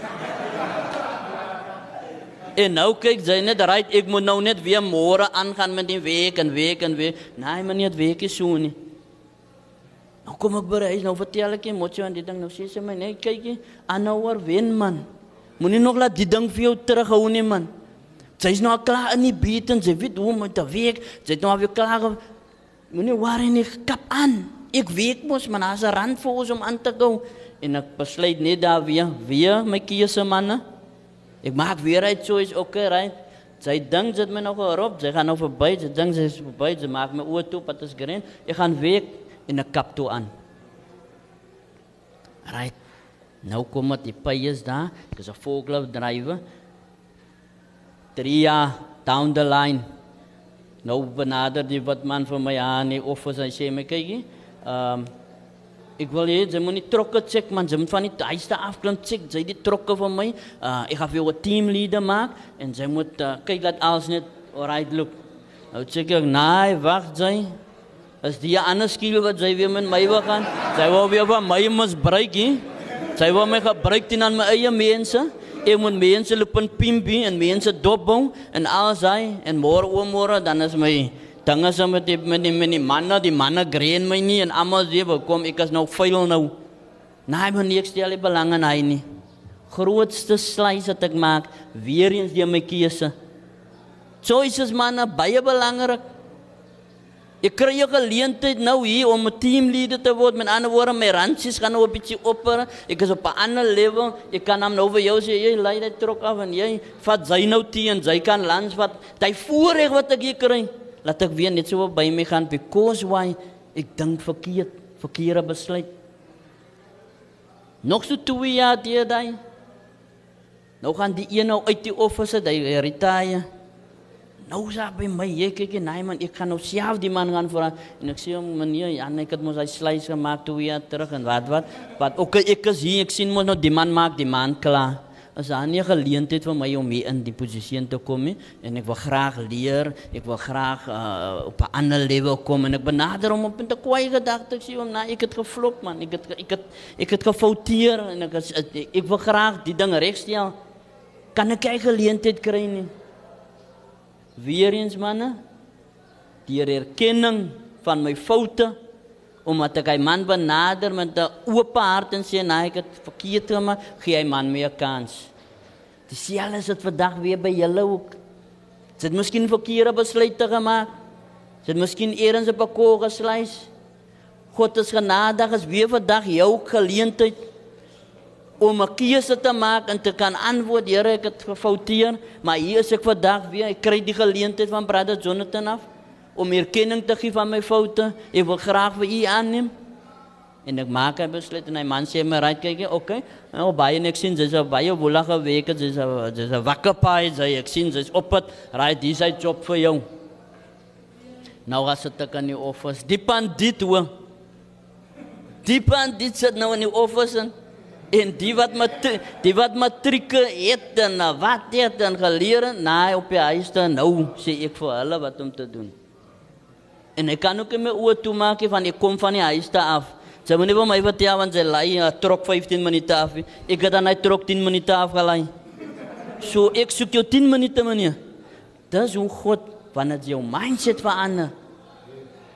En nou kyk sy net reg ek moet nou net weer môre aangaan met die week en week en week. Nee, man nie week is so nie. Nou kom ek by huis nou vertel ek jy moet jy aan die ding nou sê sy my nee kyk jy aanhouer wen man. Moenie nog laat die ding vir jou terughou nie man. Sy is nou klaar in die beat en sy weet hoe om te werk. Sy het nou weer klaar. Moenie worry nie, kap aan. Ek weet mos man, as 'n rand vir ons om aan te gou en ek besluit net daar weer weer my keuse manne. Ek maak weer uit choice, okay, right? Sy dink dit my nog erop, sy gaan nou verby, sy dink sy is verby, sy maak my oë toe, wat is green. Ek gaan week in 'n kap toe aan. Right. Nou kom dit die pyes daar. Dis 'n forklift drywer. 3 jaar down the line. Nou benader die wat man vir my aan die office en sê my kykie. Ehm um, ek wil hê jy moet nie trokke check man, jy moet van die huiste afklim check, jy die trokke vir my. Uh ek gaan vir jou 'n team leader maak en jy moet uh, kyk dat alles net alright loop. Nou check ek, nee, wag jy. As die ander skiel wat jy weer met my wil gaan, jy wil weer van my misbruik hè. Jy wil my gebruik teen aan my eie mense. Ek moet mense loop in pimpie en mense dopbou en alles hy en môre oom môre dan is my dinge so met die met die, die manne, die manne green my nie en almal sê kom ek is nou vuil nou. Nee, maar niks stel ek belang in hy nie. Grootste sluis wat ek maak, weer eens die my keuse. Choices manne baie belangrik. Ek kry 'n geleentheid nou hier om 'n teamleider te word. Met ander woorde, my ransies gaan nou 'n bietjie opper. Ek is op 'n ander level. Ek kan hom nou vir jou sê, jy lei dit trok af en jy vat sy nou teen, sy kan lands wat hy voorreg wat ek hier kry. Laat ek weer net so by my gaan because why ek dink verkeerd, verkeerde besluit. Nog so 2 jaar die daai. Nou gaan die een nou uit die office, hy retire. Nou sê by my, jy kyk en nee man, ek gaan nou self die man gaan vra en ek sê hom meneer, ja, ek het mos hy sluis gemaak toe weer terug en wat wat. Wat ook ek is hier, ek sien mos nou die man maak die man klaar. As daar nie geleentheid vir my om hier in die posisie te kom en ek wil graag leer, ek wil graag uh, op 'n ander level kom en ek benader hom op 'n kwaai gedagte ek sê hom, nee, ek het geflop man, ek het ek het ek het gefouteer en ek is, ek, wil graag die ding regstel. Kan ek 'n geleentheid kry nie? Weer eens manne die erkenning van my foute omdat ek hy man benader met 'n oop hart en sê nee ek het verkeerd gemaak gee hy man meer kans. Dieselfde is dit vandag weer by julle ook. Sit miskien verkeerde besluite gemaak? Sit miskien eers op 'n kol gesluis God is genadig is weer vandag jou geleentheid om 'n keuse te maak en te kan antwoord, Here, ek het gefouteer, maar hier is ek vandag weer. Ek kry die geleentheid van Brother Jonathan af om erkenning te gee van my foute. Ek wil graag vir u aanneem. En ek maak 'n besluit en hy man sê my right kyk, okay. Nou baie nek sien dis 'n baie woelige week, dis 'n dis 'n wakker paai, sê ek sien dis op pad. Right, dis hy job vir jou. Nou as dit kan nie office. Die pandit hoe. Die pandit sit nou in die office en En die wat met die wat matrieke het en wat het en geleer, nee op die huis dan nou sê ek vir hulle wat om te doen. En ek kan ook my oë toe maak van ek kom van die huis af. Sy moet nie vir my vertel want sy lei trok 15 minute af. Ek het dan hy trok 10 minute af gelei. So ek soek jou 10 minute meneer. Dis hoe God wanneer jy jou mindset verander.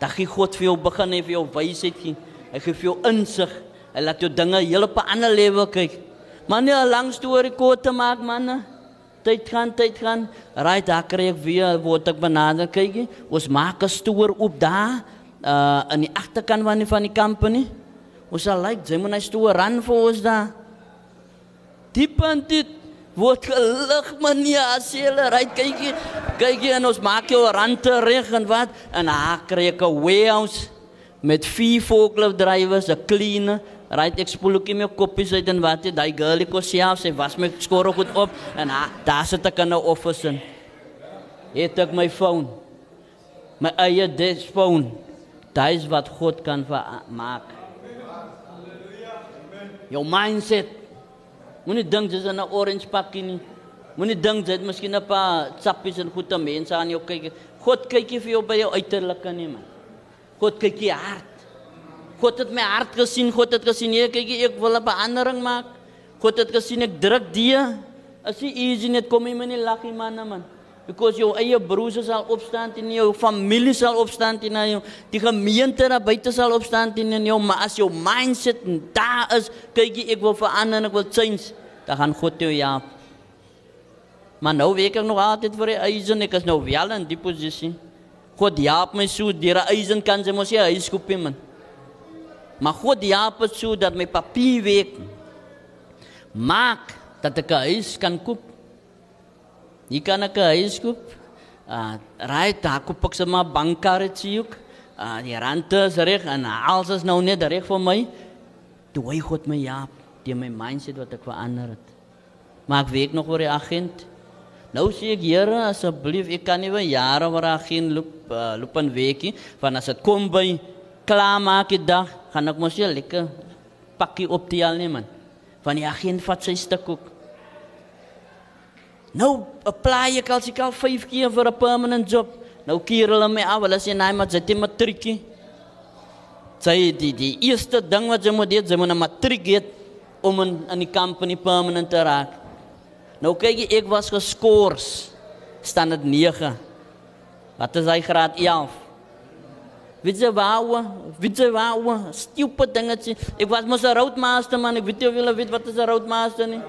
Dan gee God vir jou begin en vir jou wysheid gee. Hy gee vir jou insig. Hy laat jou dinge heel op 'n ander level kyk. Maar nie 'n lang storie kort te maak man. Tyd gaan, tyd gaan. Raai daar kry ek weer word ek benader kyk. Ons maak 'n stoor op daar uh in die agterkant van die van die company. Ons sal like jy moet 'n stoor ran vir ons daar. Diep en dit word gelig manie as jy ry kyk kyk en ons maak jou rande reg en wat en haar kry ek 'n warehouse met vier forklift drivers, 'n cleaner, Right, ek spoel ook nie my koppies uit en wat jy, daai girlie kos self, sy was my skore goed op en ha, daar sit ek in 'n office in. Het ek my phone. My eie desk phone. Daai is wat God kan maak. Jou mindset. Moenie dink jy's in 'n orange pakkie nie. Moenie dink jy het miskien 'n paar sappies en goeie mense aan jou kyk. God kyk nie vir jou by jou uiterlike nie man. God kyk jy hart. God het my hart gesien, God het gesien nee, kyk ek wil 'n verandering maak. God het gesien ek druk die. As jy easy net kom jy my nie lag nie man, man. Because jou eie broers sal opstaan teen jou, familie sal opstaan teen jou, die gemeente daar buite sal opstaan teen jou, maar as jou mindset daar is, kyk jy ek wil verander, ek wil change, dan gaan God jou ja. Maar nou weet ek nog altyd vir die eisen, ek is nou wel in die posisie. God help my so, die eisen kan sy mos jy huis koop man. Maar God help het so dat my papier werk. Maak dat ek 'n huis kan koop. Hier kan ek 'n huis koop. Uh ry daar koop ek sommer 'n bankkarretjie ook. Uh die rente is reg en alles is nou net reg vir my. Toe hy God my ja, die my mindset wat ek verander het. Maar ek weet nog oor die agent. Nou sê ek Here asseblief, ek kan nie vir jare oor 'n agent loop uh, loop 'n weekie van as dit kom by klaarmaak die dag, gaan ek mos jy lekker pakkie op die al neem. Van die agent vat sy stuk ook. Nou apply ek al sy al 5 keer vir 'n permanent job. Nou keer hulle my af, hulle sê nee, maar jy het matriekie. Sy die die eerste ding wat jy moet doen, jy moet 'n matriek hê om in in die company permanent te raak. Nou kyk jy, ek was geskors. Staan dit 9. Wat is hy graad 11? Jy waar? Stupid dingetje. Ik was mos 'n roadmaster man. Ik weet nie of julle weet wat is 'n roadmaster nie.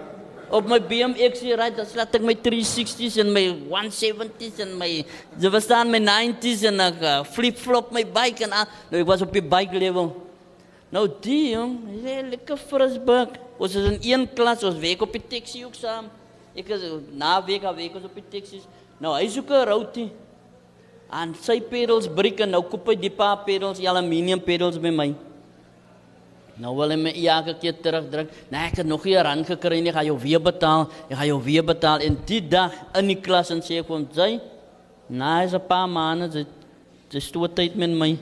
Op my BMX ry, dan slaat ek my 360s en my 170s en my jy verstaan my 90s en ek uh, flip-flop my bike en uh, nou ek was op die bike level. Nou die jong, hy lekker frisbuk. Ons is in een klas, ons werk op die taxi ook saam. Ek is na week af week ons op die taxis. Nou hy soek 'n routie. En sy pedals breek en nou koop hy die paar pedals, die aluminium pedals by my. Nou wil hy my elke keer terugdruk. Nee, ek het nog nie rand gekry nie. Ek gaan jou weer betaal. Ek gaan jou weer betaal. En die dag in die klas en sê ek vir hom, "Jy, nou is 'n paar maande, jy jy stoot tyd met my.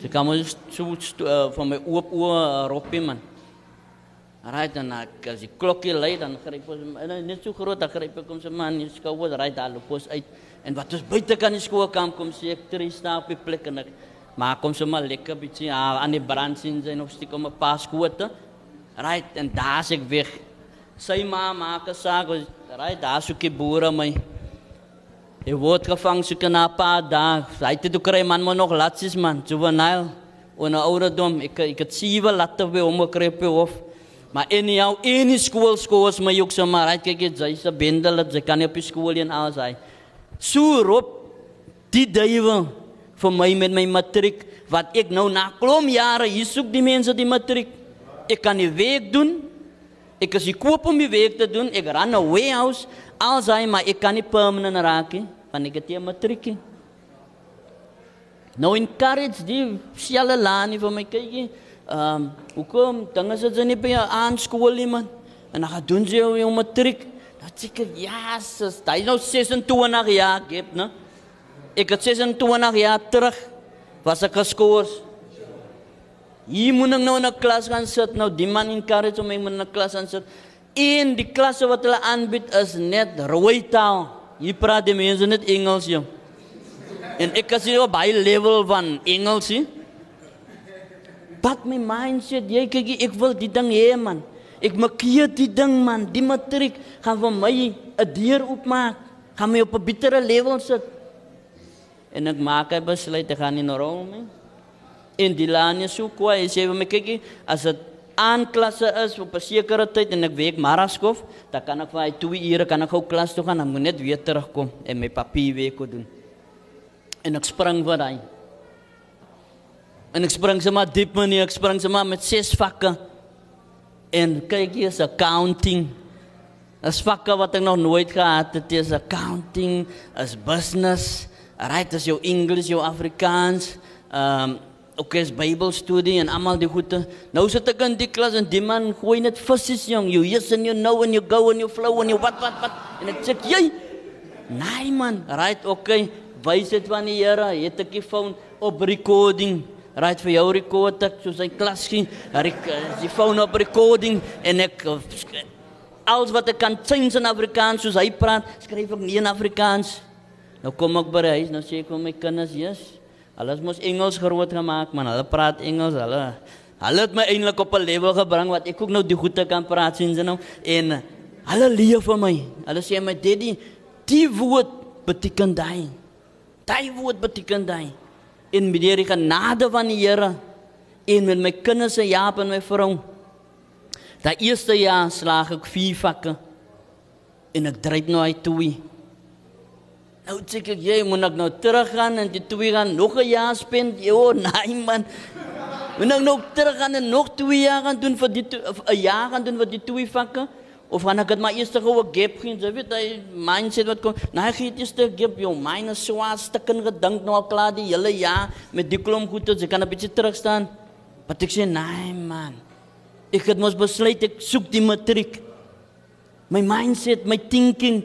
Jy kan mos so uh, van my oop oë roppie man." Right dan ek as die klokkie lui dan gryp ons net so groot dan gryp ek hom se man, jy skou word right daar loop ons uit. En wat ons buite kan die skoolkamp kom sê ek drie staan op die plek en ek maak hom sommer lekker bietjie aan die brand sien sy nog steek om 'n paar skote. Right en daar's ek weg. Sy ma maak 'n saak, right daar soek die boere my. Hy word gevang so na 'n paar dae. Hy het toe kry man maar nog latsies man, juvenile. En 'n ouderdom, ek ek het sewe latte by hom gekry op hof. Maar in jou in die skool is my ook sommer, right kyk jy, sy's 'n bendel, sy kan nie op die skool en alles hy. So roep die duiwel vir my met my matriek wat ek nou na klom jare hier soek die mense die matriek. Ek kan die werk doen. Ek is gekoop om die werk te doen. Ek ran 'n warehouse als hy maar ek kan nie permanent raak nie want ek het die matriek. Nou in courage die selle laan vir my kykie. Ehm um, hoekom dinge is dit nie by aan skool nie man. En dan gaan doen jy jou matriek. Dat sê ek, hy is nou 26 jaar gep, né? Ek het 26 jaar terug was ek geskoors. Hier moet ek nou in 'n klas gaan sit. Nou die man encourage om my in 'n klas aan sit. En die klasse wat hulle aanbied is net rooi taal. Hier praat die mense net Engels, jong. En ek is hier op baie level van Engels, hè. But my mind said, jy kyk, ek wil die ding hê, man. Ek makkeer die ding man, die matriek gaan vir my 'n deur oopmaak. Gaan my op 'n betere level sit. En ek maak 'n besluit te gaan in Rome. En die lanie so kwai sê vir my kykie, as dit aan klasse is op 'n sekere tyd en ek werk maraskof, dan kan ek vir hy 2 ure kan ek gou klas toe gaan, dan moet net weer terugkom en my papier werk doen. En ek spring vir hy. En ek spring sommer diep manier, ek spring sommer met ses vakke. En kyk hier is accounting. As vakke wat ek nog nooit gehad het, dit is accounting, as business, right as jou Engels, jou Afrikaans, ehm um, ook as Bybelstudie en almal die goeie. Nou sit ek in die klas en die man gooi net visse jong, you yes and you know and you go and you flow and you what what what. En ek sê, "Jy, nee man, right, okay. Wys dit van die Here, het ek die phone op recording." Right vir jou rekord ek soos hy klas sien, die phone op recording en ek alles wat ek kan sien in Afrikaans soos hy praat, skryf ek nie in Afrikaans. Nou kom ek by huis, nou sê ek vir my kinders, "Yes, alles moet Engels groot gemaak, man. Hulle praat Engels, hulle hulle het my eintlik op 'n level gebring wat ek ook nou die goeie kan praat sien nou en hulle leer vir my. Hulle sê my daddy, die woord beteken daai. Daai woord beteken daai en met die genade van die Here en met my kinders se Jaap en my vrou. Daai eerste jaar slaag ek vier vakke en ek dryf nou uit toe. Nou sê ek jy moet ek nou teruggaan en die twee gaan nog 'n jaar spend. Jo, nee man. Moet ek nog teruggaan en nog twee jaar gaan doen vir die 'n jaar gaan doen vir die twee vakke Of gaan ek dit maar eers gou 'n gap gee, jy weet hy mindset wat kom. Nou gee dit eers 'n gap jou myne swaar stukken gedink nou al klaar die hele jaar met die klomp wat jy kan 'n bietjie terug staan. Maar ek sê nee man. Ek het mos besluit ek soek die matriek. My mindset, my thinking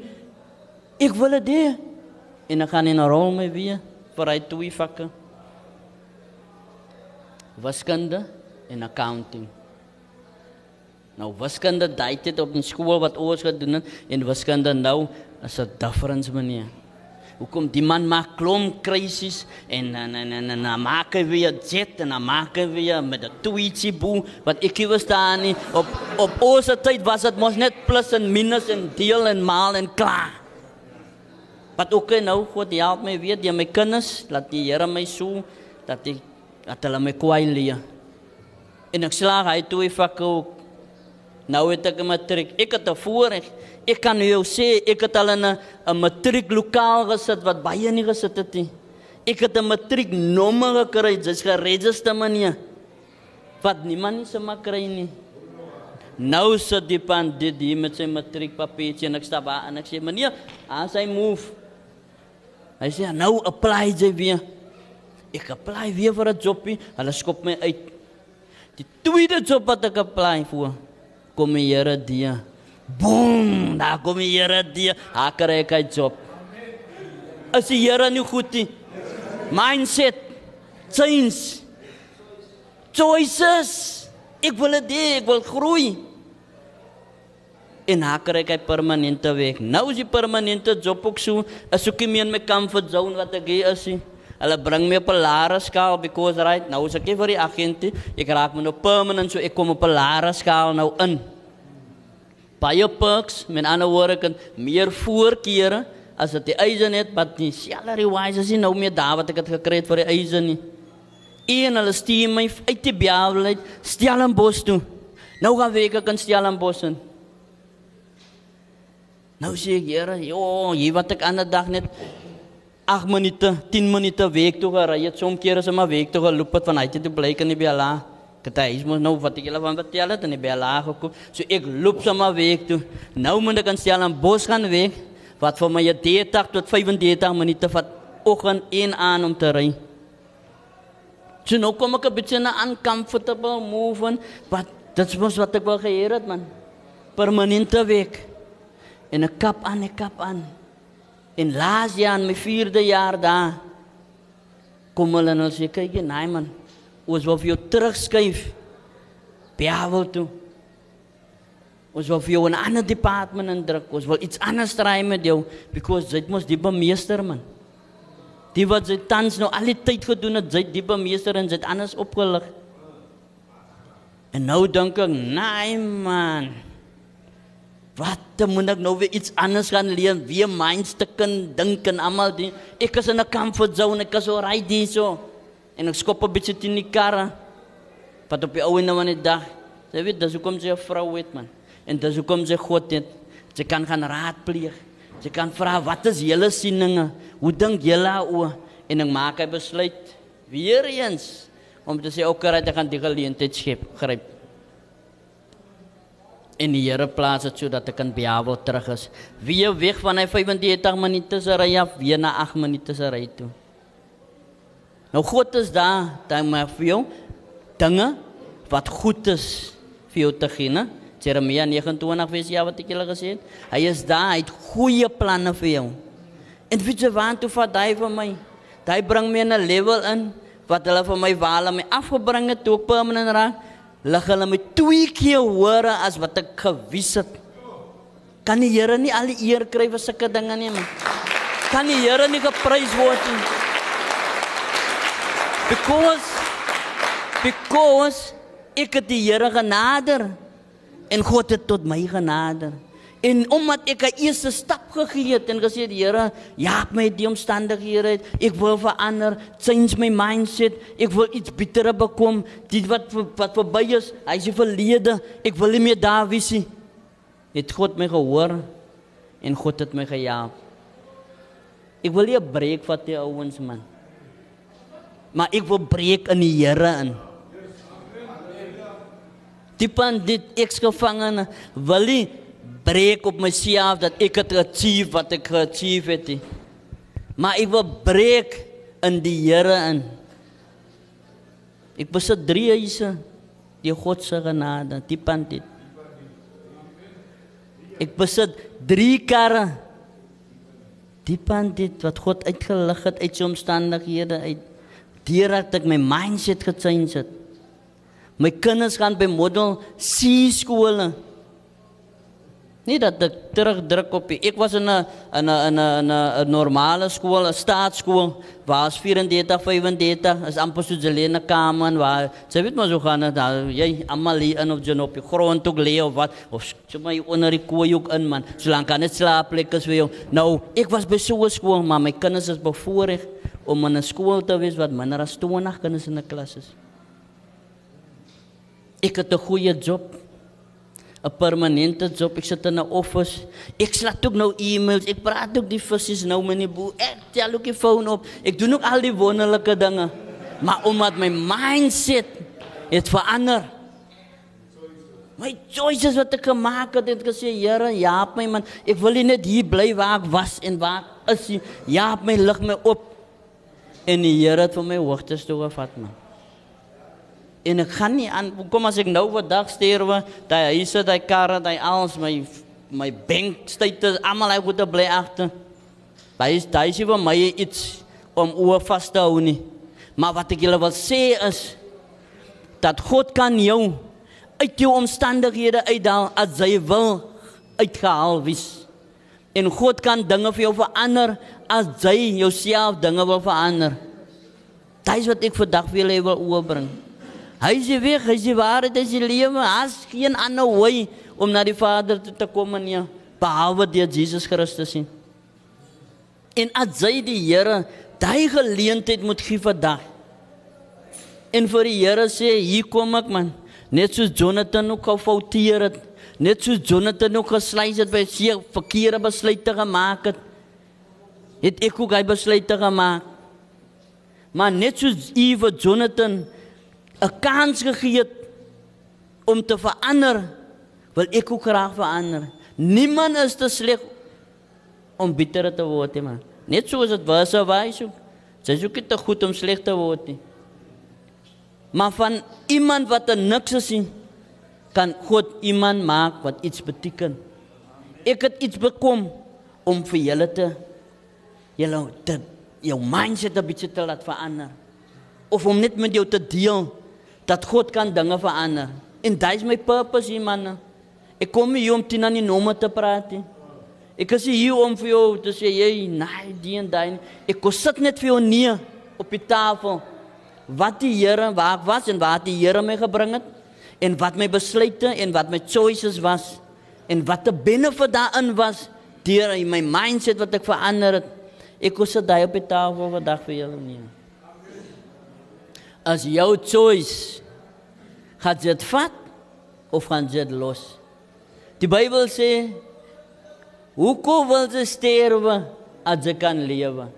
ek wil dit hê. En ek gaan in 'n rol mee weer vir hy twee vakke. Wiskunde en accounting. Nou wiskunde daai tyd op skool wat ons gedoen het en wiskunde nou is 'n difference meneer. Hoekom die man maak klomp krisis en en en en, en, en maak hy weer jet en maak hy weer met 'n tweetjie boe wat ek was daar nie op op ons tyd was dit mos net plus en minus en deel en maal en klaar. Wat ook nou God help my weer die my kinders laat die Here my so dat ek dat hulle my kwai leer. En ek slaag hy toe vakke ook Nou het ek 'n matriek. Ek het voorreg. Ek kan jou sê ek het al 'n 'n matriek lokaal gesit wat baie nie gesit het nie. Ek het 'n matriek nommer gekry, dis geregistreer meneer. Wat niemand nie se maar kry nie. Nou sit die pan dit hier met sy matriek papiertjie en ek stap aan en ek sê meneer, as hy move. Hy sê nou apply jy weer. Ek apply weer vir 'n jobie. Hulle skop my uit. Die tweede job wat ek apply vir kom die Here die. Boom, daar kom die Here die. Haar kry 'n job. As die Here nie goed nie. Mindset change. Choices. Ek wil dit, ek wil groei. En haar kry 'n permanente werk. Nou is die permanente job ook so, as ek nie meer my comfort zone wat ek hier is nie. Hulle bring my op 'n laer skaal because right nou is ek vir die agente. Ek raak my nou permanent so ek kom op 'n laer skaal nou in. Baie perks, met ander woorde kan meer voorkeure as dit die eisen het, wat die salary wise is nie nou meer daar wat ek het gekry vir die eisen nie. En hulle stuur my uit die Biabelheid Stellenbosch toe. Nou gaan ek in Stellenbosch in. Nou sê ek, Here, jo, hier wat ek ander dag net 8 minute, 10 minute week toe gery het. Soms keer is maar week toe geloop het van hy te blyk in die Bella. Is mos nou wat ek julle van vertel het in die Bella gekom. So ek loop sommer week toe. Nou moet ek aan Stellenbosch gaan week wat vir my 30 tot 35 minute vat oggend en aan om te ry. So nou kom ek 'n bietjie na uncomfortable moving, but dit was wat ek wou gehoor het man. Permanente week. En 'n kap aan, 'n kap aan. En laas jaar in my 4de jaar daar kom hulle en hulle sê kyk jy, nee man. Ons wil jou terugskuif. Biawo toe. Ons wil jou 'n ander department indruk. Ons wil iets anders draai met jou because dit mos die bemeester man. Die wat sy tans nou al die tyd gedoen het, sy die bemeester en het anders opgelig. En nou dink ek, nee man. Wat moet ek nou weer iets anders gaan leer? Weer mindstukken dink en almal die ek is in 'n comfort zone, ek is so ry hier so. En ek skop 'n bietjie teen die karre. Wat op die ou en net dag. Jy weet, dis hoekom sy 'n vrou het man. En dis hoekom sy God het. Sy kan gaan raadpleeg. Sy kan vra wat is julle sieninge? Hoe dink julle oor? En ek maak 'n besluit weer eens om te sê ook dat ek gaan die geleentheid skep, gryp. En die Here plaas dit sodat ek kan behaal terug is. Wie weg van hy 35 minute se ry af, weer na 8 minute se ry toe. Nou God is daar, dan maar vir jou dinge wat goed is vir jou te gee, né? Jeremia 29 vers ja wat ek julle gesê het. Hy is daar, hy het goeie planne vir jou. En weet jy waar toe vat hy vir my? Hy bring my in 'n level in wat hulle vir my waal my afgebring het toe ek permanent raak. Lig hulle my twee keer hoor as wat ek gewys het. Kan die Here nie al die eer kry vir sulke dinge nie man? Kan die Here nie geprys word nie? Because because ek het die Here genader en God het tot my genader. En omdat ek 'n eerste stap gegee het en gesê die Here, ja, my die omstandighede, ek wil verander, change my mindset, ek wil iets beter bekom, dit wat wat verby is, hy is verlede, ek wil nie meer daar wees nie. Het God my gehoor en God het my gehelp. Ek wil nie 'n breek vat die ouens man. Maar ek wil breek in die Here in. Die pan dit eksgevangene wil nie breek op myself dat ek het achieve wat ek achieve het nie. Maar ek wil breek in die Here in. Ek besit drie huise die God se genade, die pand dit. Ek besit drie karre. Die pand dit wat God uitgelig het uit sy omstandighede uit. Deurdat ek my mindset gechange het. My kinders gaan by model C skole. Nie dat ek terugdruk op die. Ek was in 'n in 'n in 'n 'n 'n normale skool, 'n staatskool waar as 34, 35 is amper so Jelena kamer waar jy weet maar so gaan dit jy almal hier in of jy op die grond ook lê of wat of jy maar onder die kooi ook in man. Solank kan dit slaapplek is vir jou. Nou, ek was by so 'n skool, maar my kinders is bevoorreg om in 'n skool te wees wat minder as 20 kinders in 'n klas is. Ek het 'n goeie job. 'n Permanente job. Ek sit in 'n office. Ek slaat ook nou e-mails. Ek praat ook die versies nou met die boer. Ek tel ook die foon op. Ek doen ook al die wonderlike dinge. Maar omdat my mindset het verander. My choices wat ek gemaak het, het gesê, Here, jaap my man. Ek wil nie net hier bly waar ek was en waar is jy. Jaap my lig my op. En die Here het vir my hoogtes toe gevat man. En ek gaan nie aan kom as ek nou vandag sterwe, daai huise, daai karre, daai alles my my bank status almal hy moet bly agter. Daai is daai is vir my iets om oor vas te hou nie. Maar wat ek julle wil sê is dat God kan jou uit jou omstandighede uithaal as hy wil uitgehaal wees. En God kan dinge vir jou verander as jy jouself dinge wil verander. Dit is wat ek vandag vir julle wil oorbring. Hy is die weg, hy is die waarheid, hy is die lewe. As geen ander wy om na die Vader toe te kom nie, behalwe deur Jesus Christus nie. En as jy die Here daai geleentheid moet gee vandag. En vir die Here sê, hier kom ek man. Net soos Jonathan ook gefouteer het, net soos Jonathan ook gesluis het by sy verkeerde besluite gemaak het. Het ek ook hy besluite gemaak. Maar net soos Eve Jonathan 'n kans gegee het om te verander, wil ek ook graag verander. Niemand is te sleg om bitter te word nie, man. Net soos dit was of wys ook. Sy is ook nie te goed om sleg te word nie. Maar van iemand wat er niks is nie, kan God iemand maak wat iets beteken. Ek het iets bekom om vir julle te julle te jou mindset 'n bietjie te laat verander of om net met jou te deel dat God kan dinge verander. En dit is my purpose hier man. Ek kom hier om teen aan die nomme te praat. Nie. Ek is hier om vir jou te sê jy nee, die en daai. Ek kom sit net vir jou neer op die tafel. Wat die Here waar was en waar die Here my gebring het en wat my besluite en wat my choices was en wat die benefit daarin was deur my mindset wat ek verander het. Ek kom sit daai op die tafel vandag vir julle neer as jou choice gaan jy dit vat of gaan jy dit los? Die Bybel sê hoekom wil jy sterwe as jy kan lewe?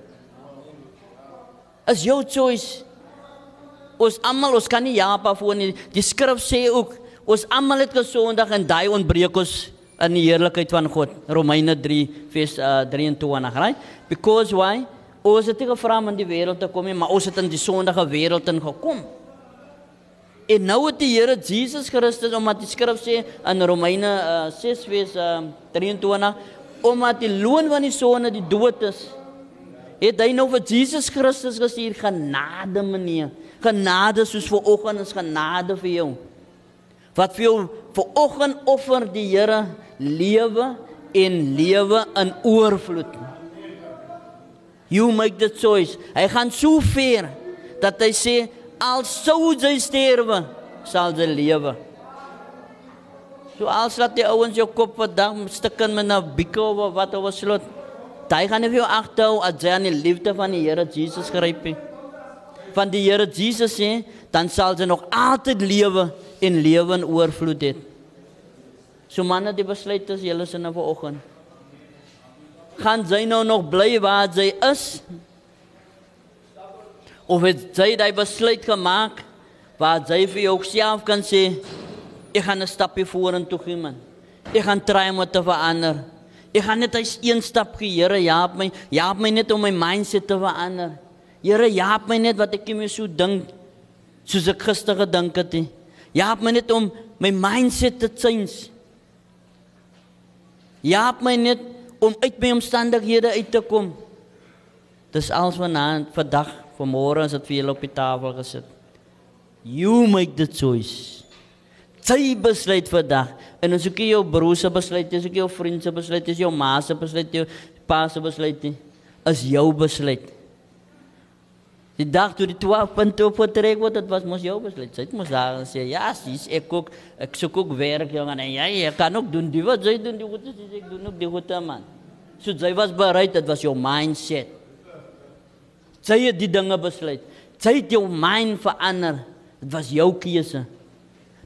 As jou choice ons almal ons kan nie ja pa voor nie. Die skrif sê ook ons almal het gesondig en daai ontbreek ons in die heerlikheid van God. Romeine 3 vers uh, 23, right? Because why? Ons het nie gevra om in die wêreld te kom nie, maar ons het in die sondige wêreld ingekom. En nou het die Here Jesus Christus omdat die skrif sê in Romeine uh, 6 vers uh, 23 omdat die loon van die sonde die dood is. Het hy nou vir Jesus Christus gestuur genade meneer. Genade soos vir oggend is genade vir jou. Wat vir jou vir oggend offer die Here lewe en lewe in oorvloed. You make the choice. Hy gaan so ver dat hy sê al sou jy sterwe, sal jy lewe. So als laat die ouens jou kop vandag stukken met 'n bieke of wat oor slot. Daai gaan nie vir jou agterhou as jy aan die liefde van die Here Jesus gryp nie. Van die Here Jesus sê, dan sal jy nog altyd lewe en lewe in oorvloed hê. So manne, die besluit is julle se nou vanoggend gaan sy nou nog bly waar sy is? Of het sy daai besluit gemaak waar sy vir jouself kan sê ek gaan 'n stapie vorentoe gee man. Ek gaan try om te verander. Ek gaan net eens een stap gee. Here, help my. Help my net om my mindset te verander. Here, help my net wat ek nie meer so dink soos ek gister gedink het nie. Help my net om my mindset te change. Help my net om uit my omstandighede uit te kom. Dis alles vanaand, vandag, vanmôre is dit vir julle op die tafel gesit. You make the choice. Jy besluit vandag. En as ek jou broer se besluit, as ek jou vriend se besluit, as jou ma se besluit, jou pa se besluit, nie, is jou besluit. Die dag toe die 12 punte op vertrek word, dit was mos jou besluit. Sy het mos daar gesê, ja, sis, ek ook ek soek ook werk jong en ja, jy kan ook doen die wat jy doen, die wat jy ek doen ook die wat man. So jy was bereid, dit was jou mindset. Sy het die dinge besluit. Sy het jou mind verander. Dit was jou keuse.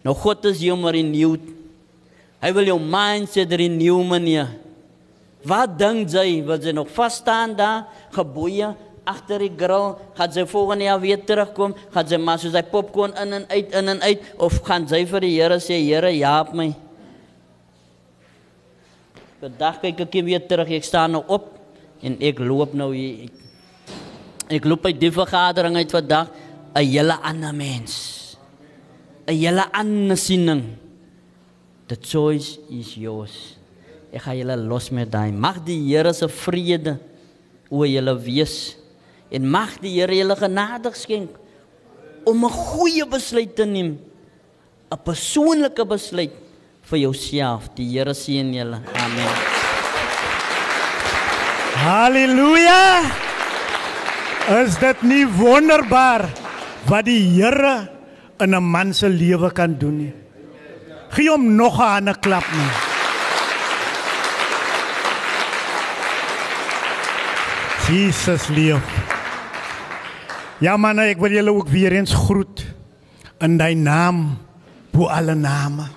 Nou God is jou maar renew. Hy wil jou mindset renew meneer. Wat dink jy? Wil jy nog vas staan daar, geboeie agter die grill? Gaan jy volgende jaar weer terugkom? Gaan jy maar soos hy popcorn in en uit in en uit of gaan jy vir die Here sê, Here, help my? Vandag kyk ek weer terug. Ek staan nou op en ek loop nou hier. Ek loop by die vergadering uit vandag 'n hele ander mens. 'n Hele ander siening. The choice is yours. Ek gaan julle los met daai. Mag die Here se vrede oor julle wees en mag die Here julle genade skenk om 'n goeie besluit te neem. 'n Persoonlike besluit vir jouself. Die Here seën julle. Amen. Halleluja! Is dit nie wonderbaar wat die Here in 'n man se lewe kan doen nie? Gee hom nog 'n ander klap nie. Jesus lief. Ja man, ek wil julle ook weer eens groet in daai naam bo alle name.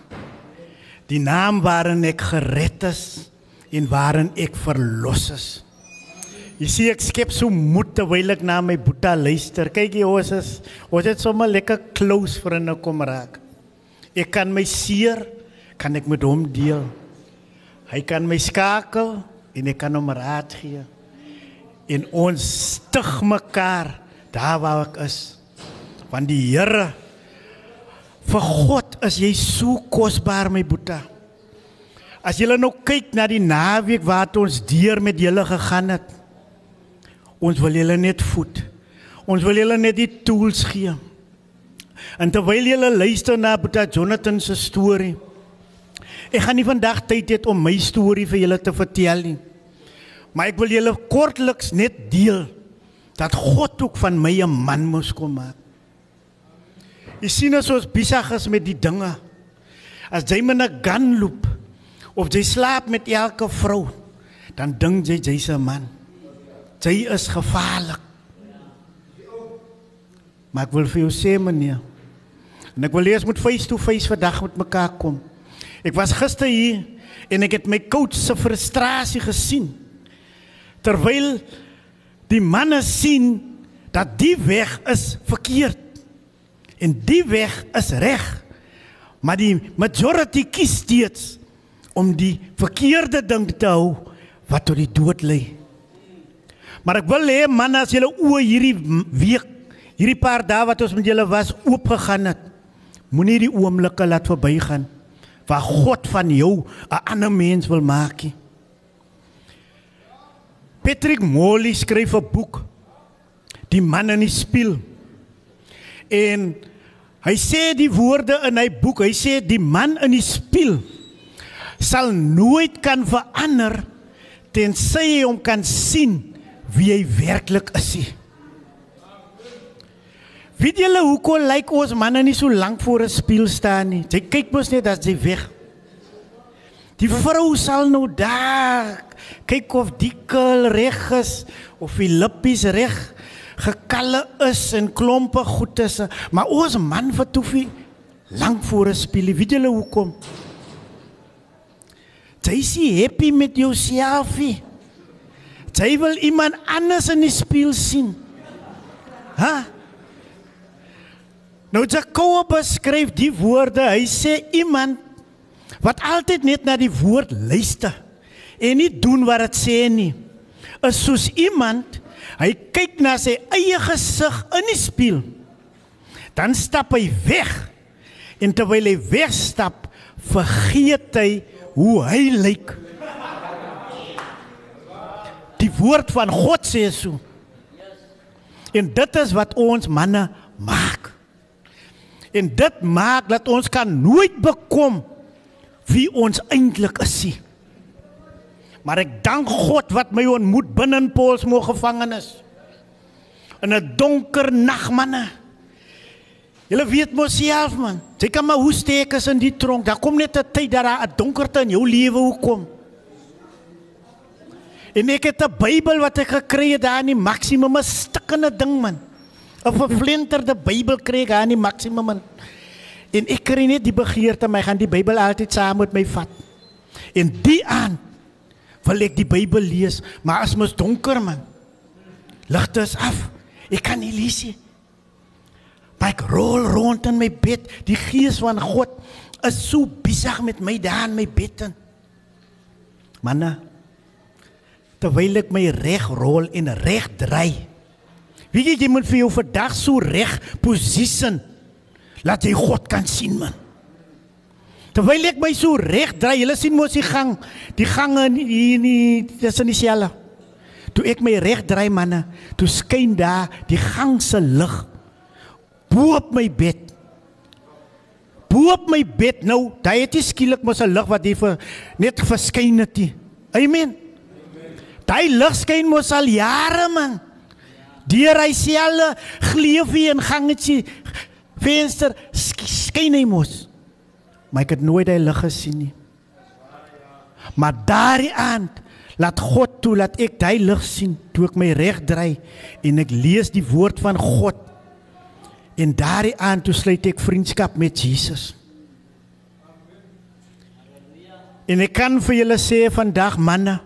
Die naam waarin ek gered is en waarin ek verlos is. Jy sien ek skep so moed terwyl ek na my boeta luister. Kyk jy ons is ons het sommer lekker close vriende kom raak. Ek kan my seer kan ek met hom deel. Hy kan my skakel en ek kan hom raad gee. En ons stig mekaar daar waar ek is. Want die Here vir God is jy so kosbaar my boeta. As jy nou kyk na die naweek wat ons deur met julle gegaan het. Ons wil julle net voed. Ons wil julle net die tools gee. En terwyl julle luister na Boeta Jonathan se storie. Ek gaan nie vandag tyd hê om my storie vir julle te vertel nie. Maar ek wil julle kortliks net deel dat God ook van my 'n man moes kom maak. Jy sien as ons besig is met die dinge. As jy met 'n gun loop of jy slaap met elke vrou, dan dink jy jy's 'n man. Jy is gevaarlik. Maar ek wil vir jou sê meneer. En ek wil lees met face to face vandag met mekaar kom. Ek was gister hier en ek het my coach se frustrasie gesien. Terwyl die manne sien dat die weg is verkeerd en die weg is reg. Maar die majority kies steeds om die verkeerde ding te hou wat tot die dood lei. Maar ek wil hê man as julle oë hierdie week, hierdie paar dae wat ons met julle was oopgegaan het, moenie die oomblikke laat verbygaan waar God van jou 'n ander mens wil maak. Nie. Patrick Morley skryf 'n boek Die man in die spieël. En hy sê die woorde in hy boek, hy sê die man in die spieël sal nooit kan verander tensy hy hom kan sien wie hy werklik is. Nie. Weet julle hoekom lyk ons manne nie so lank voor 'n spieël staan nie? Jy kyk mos net as jy weg. Die vrou sal nou daar kyk of die kul reg is of die lippies reg gekalle is en klompe goed is, maar ons man vertoef nie lank voor 'n spieël. Weet julle hoekom? Jy is happy met jouself. Jy wil iemand anders in die spieël sien. Hæ? Huh? Nou Jakob beskryf die woorde. Hy sê iemand wat altyd net na die woord luister en nie doen wat dit sê nie, is soos iemand hy kyk na sy eie gesig in die spieël. Dan stap hy weg. En terwyl hy wegstap, vergeet hy hoe hy lyk. Die woord van God sê so. En dit is wat ons manne maak. En dit maak dat ons kan nooit bekom wie ons eintlik is nie. Maar ek dank God wat my ontmoet binne in Paulsmoor gevangenis. In 'n donker nag manne. Julle weet mos self man. Jy kan maar hoe steek as in die tronk. Daar kom net 'n tyd dat daar 'n donkerte in jou lewe hoekom. En ek het 'n Bybel wat ek gekry het daar in die maksimum 'n stikkende ding man. 'n Verflinterde Bybel kry ek daar in die maksimum man. En ek kry net die begeerte my gaan die Bybel altyd saam met my vat. En die aan wil ek die Bybel lees, maar as mos donker man. Ligte is af. Ek kan nie lees nie. Maar ek rol rond in my bed. Die gees van God is so besig met my daar in my bed. In. Manne, terwyl ek my reg rol en reg draai. Wie jy, jy moet vir jou vandag so reg posisie laat jy God kan sien man. Terwyl ek my so reg draai, julle sien mos die gang, die gange hier nie tussen die selle. Toe ek my reg draai manne, toe skyn daar die gang se lig bo op my bed. Bo op my bed nou, daai het skielik mos 'n lig wat hier vir net verskyn het. Amen. Daai lig skyn mos al jare man. Deur hy selle gleufie en gangetjie venster skyn hy mos. Maar ek het nooit hy lig gesien nie. Maar daardie aand laat God toe dat ek daai lig sien toe ek my reg draai en ek lees die woord van God. En daardie aand toe sluit ek vriendskap met Jesus. En ek kan vir julle sê vandag manne,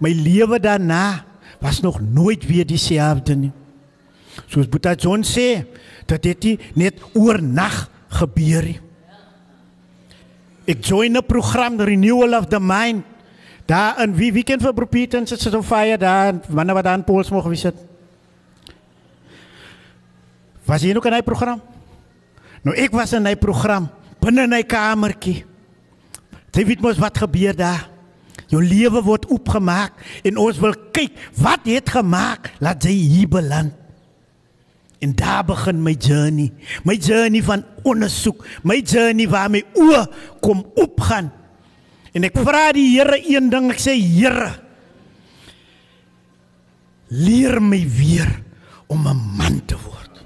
my lewe daarna was nog nooit weer dieselfde nie. Soos Boeta John sê, dat dit net oornag gebeur het. Ek join 'n program Renewal of the Mind. Daar in wie ken vir Propeten sit so fire daar wanneer wat dan Pauls moeg gewees het. Was jy nog in hy program? Nou ek was in hy program binne in hy kamertjie. Jy weet mos wat gebeur daar. Jou lewe word oopgemaak en ons wil kyk wat het gemaak laat jy hier beland. En daar begin my journey. My journey van ondersoek, my journey waar my oë kom opgaan. En ek vra die Here een ding, ek sê Here, leer my weer om 'n man te word.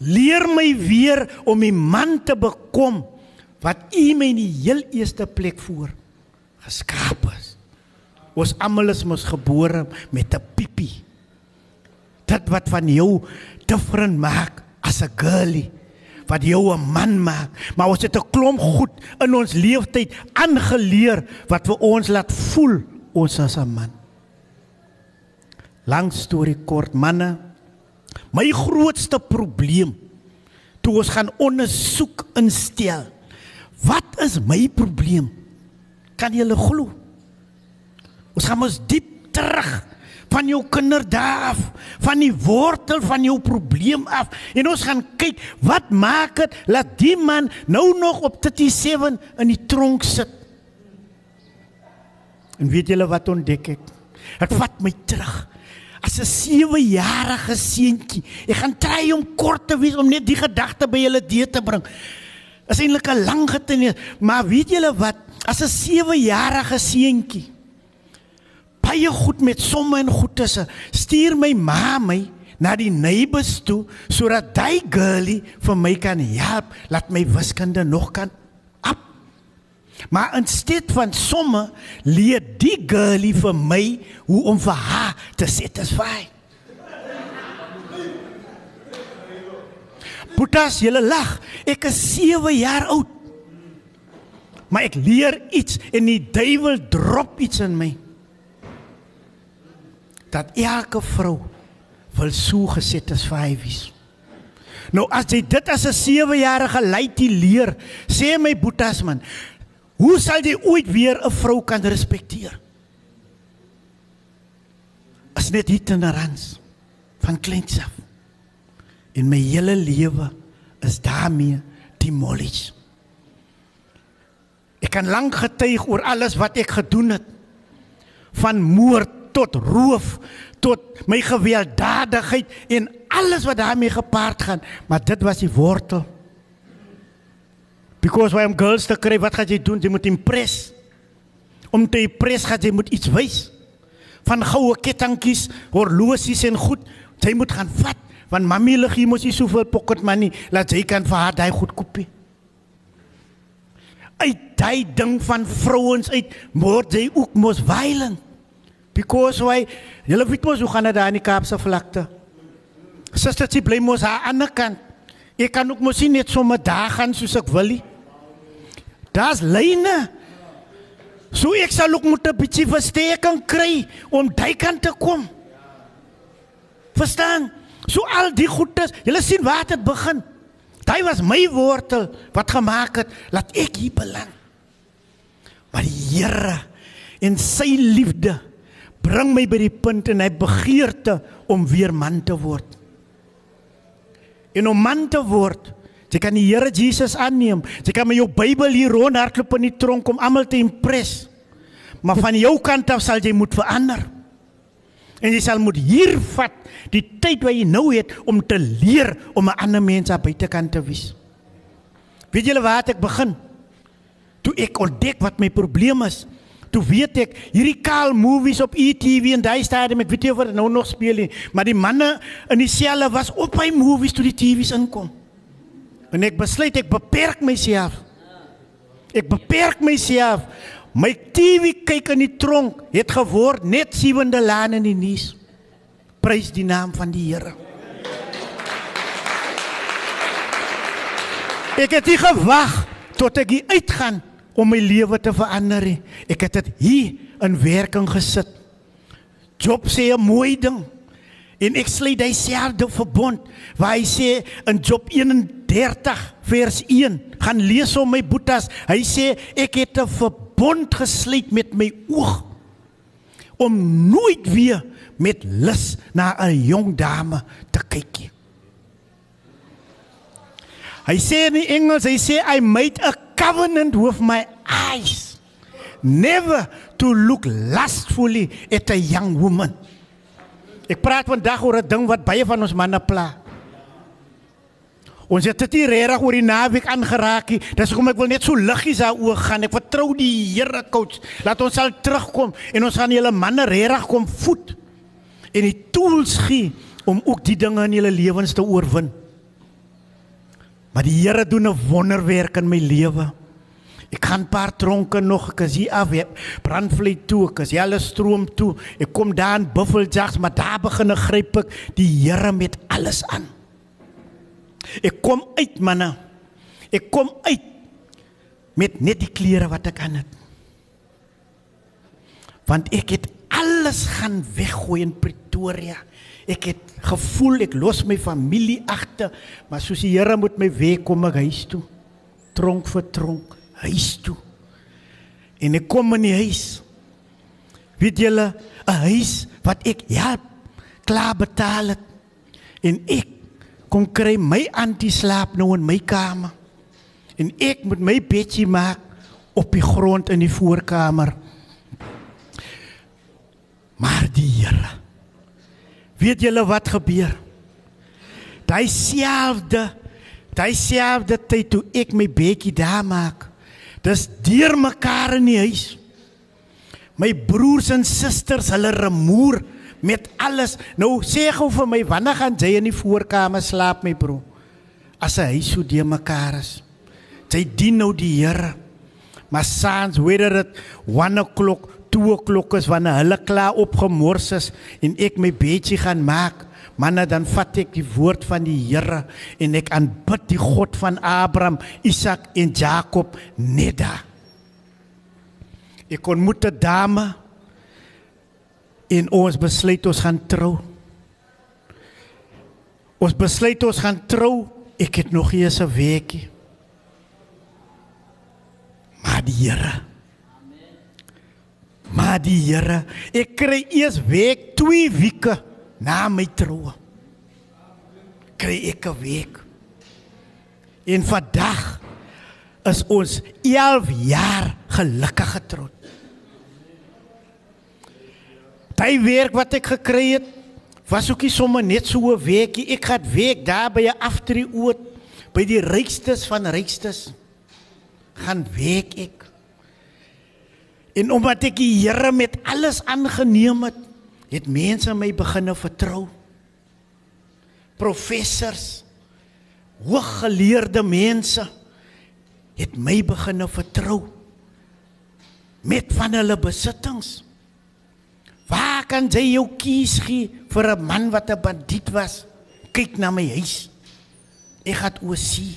Leer my weer om 'n man te bekom wat U my in die heel eerste plek voor geskaap is. Ons almal is mos gebore met 'n piepie dit wat van jou different maak as 'n girlie wat jou 'n man maak. Maar ons het 'n klomp goed in ons leeftyd aangeleer wat vir ons laat voel ons is 'n man. Lang storie kort manne. My grootste probleem toe ons gaan ondersoek instel wat is my probleem? Kan julle glo? Ons gaan ons diep terug van jou kinderdae af, van die wortel van jou probleem af. En ons gaan kyk wat maak dit dat die man nou nog op 37 in die tronk sit. En weet julle wat ontdek ek? Dit vat my terug. As 'n 7-jarige seentjie. Ek gaan try om kort te wees om net die gedagte by julle deur te bring. Is eintlik 'n lang getuienis, maar weet julle wat? As 'n 7-jarige seentjie baie goed met somme en goedese. Stuur my ma my na die neighbors toe sodat daai girlie vir my kan help, laat my wiskunde nog kan op. Maar in steed van somme leer die girlie vir my hoe om vir haar te satisfy. Putas, jy lag. Ek is 7 jaar oud. Maar ek leer iets en die duiwel drop iets in my dat elke vrou wil so geset as hy wees. Nou as jy dit as 'n 7-jarige laity leer, sê my boetas man, hoe sal jy ooit weer 'n vrou kan respekteer? As net ignorance van kleins af. In my hele lewe is daarmee demolished. Ek kan lank getuig oor alles wat ek gedoen het. Van moord tot roof tot my gewelddadigheid en alles wat daarmee gepaard gaan, maar dit was die wortel. Because why am girls te kry, wat gaan jy doen? Jy moet impress. Om te impress gaan jy moet iets wys. Van goue kettingkies, horlosies en goed, jy moet gaan vat want mami lig hier mos nie soveel pocket money laat jy kan vir haar daai goed koop. Uit daai ding van vrouens uit word jy ook mos violent. Because why? Julle weet mos hoe gaan dit daar in die Kaapse vlakte. Suster, jy bly mos aan die ander kant. Ek kan ook mos nie net sommer daar gaan soos ek wil nie. Daar's lyne. So ek sal ook moet 'n bietjie versteking kry om daai kant te kom. Verstaan? So al die goedes, julle sien waar dit begin. Daai was my wortel wat gemaak het dat ek hier beland. Maar die Here en sy liefde bring my by die punt en hy begeerte om weer man te word. En om man te word, jy kan die Here Jesus aanneem. Jy kan met jou Bybel hier rondhardloop in die tronk om almal te impress. Maar van jou kant af sal jy moet verander. En jy sal moet hier vat die tyd wat jy nou het om te leer om 'n ander mens aan buitekant te wees. Weet julle waar ek begin? Toe ek ontdek wat my probleem is. Toe weet ek hierdie kaal movies op ETV en daai stadium ek weet nie of dit nou nog speel nie, maar die manne in die selle was op by movies toe die TV's inkom. En ek besluit ek beperk myself. Ek beperk myself. My TV kyk in die tronk het geword net sewende laan in die nuus. Prys die naam van die Here. Ek het nie gewag tot ek hier uitgaan om my lewe te verander nie. Ek het dit hier in werking gesit. Job sê 'n mooi ding. En ek sluit dieselfde verbond waar hy sê in Job 31 vers 1 gaan lees om my boetas. Hy sê ek het 'n verbond gesluit met my oog om nooit weer met lus na 'n jong dame te kyk nie. Hy sê in Engels, hy sê I made a covenant with my eyes never to look lustfully at a young woman. Ek praat vandag oor 'n ding wat baie van ons manne pla. Ons het dit regtig oor die naweek aangeraak. Dis hoekom ek wil net so liggies daaroor gaan. Ek vertrou die Here coach. Laat ons sal terugkom en ons gaan julle manne regtig kom voed en die tools gee om ook die dinge in julle lewens te oorwin. Maar die Here doen 'n wonderwerk in my lewe. Ek kan paar tronke nog, ek is hier af, brandvlei toe, ek is hele stroom toe. Ek kom daar in Buffeljacks, maar daar begin ek gryp ek die Here met alles aan. Ek kom uit manne. Ek kom uit met net die klere wat ek aan het. Want ek het alles gaan weggooi in Pretoria. Ek het gevoel ek los my familie agter, maar soos die Here moet my wegkom ek huis toe. Tronk vir tronk huis toe. En ek kom in die huis. Weet julle, 'n huis wat ek ja klaar betaal het. En ek kom kry my anti-slaap nou in my kamer. En ek moet my bedjie maak op die grond in die voorkamer. Maar die Here. Weet julle wat gebeur? Daai selfde daai selfde tyd toe ek my bedjie daar maak Dis deur mekaar in die huis. My broers en susters, hulle remoer met alles. Nou sê gou vir my, wanneer gaan jy in die voorkamer slaap, my broer? As hy so deur mekaar is. Jy dien nou die Here. Maar saans, whether dit 1 o'clock, 2 o'clock is wanneer hulle klaar opgemors is en ek my bedjie gaan maak, Manne dan vat ek die woord van die Here en ek aanbid die God van Abraham, Isak en Jakob neda. Ek kon moet 'n dame en ons besluit ons gaan trou. Ons besluit ons gaan trou Ek het nog eers 'n weekie. Maar die Here. Maar die Here, ek kry eers week 2 weke na my troue. Kry ek 'n week. En vandag is ons 11 jaar gelukkig getroud. Daai werk wat ek gekry het, was ook nie sommer net so 'n weekie. Ek gaan week daar by 'n aftree oud by die rykstes van rykstes gaan week ek. En omdat ek die Here met alles aangeneem het, het mense my begine vertrou. Professors, hooggeleerde mense het my begine vertrou met van hulle besittings. Waar kan jy jou kies gee vir 'n man wat 'n bandiet was? Kyk na my huis. Ek het oorsien.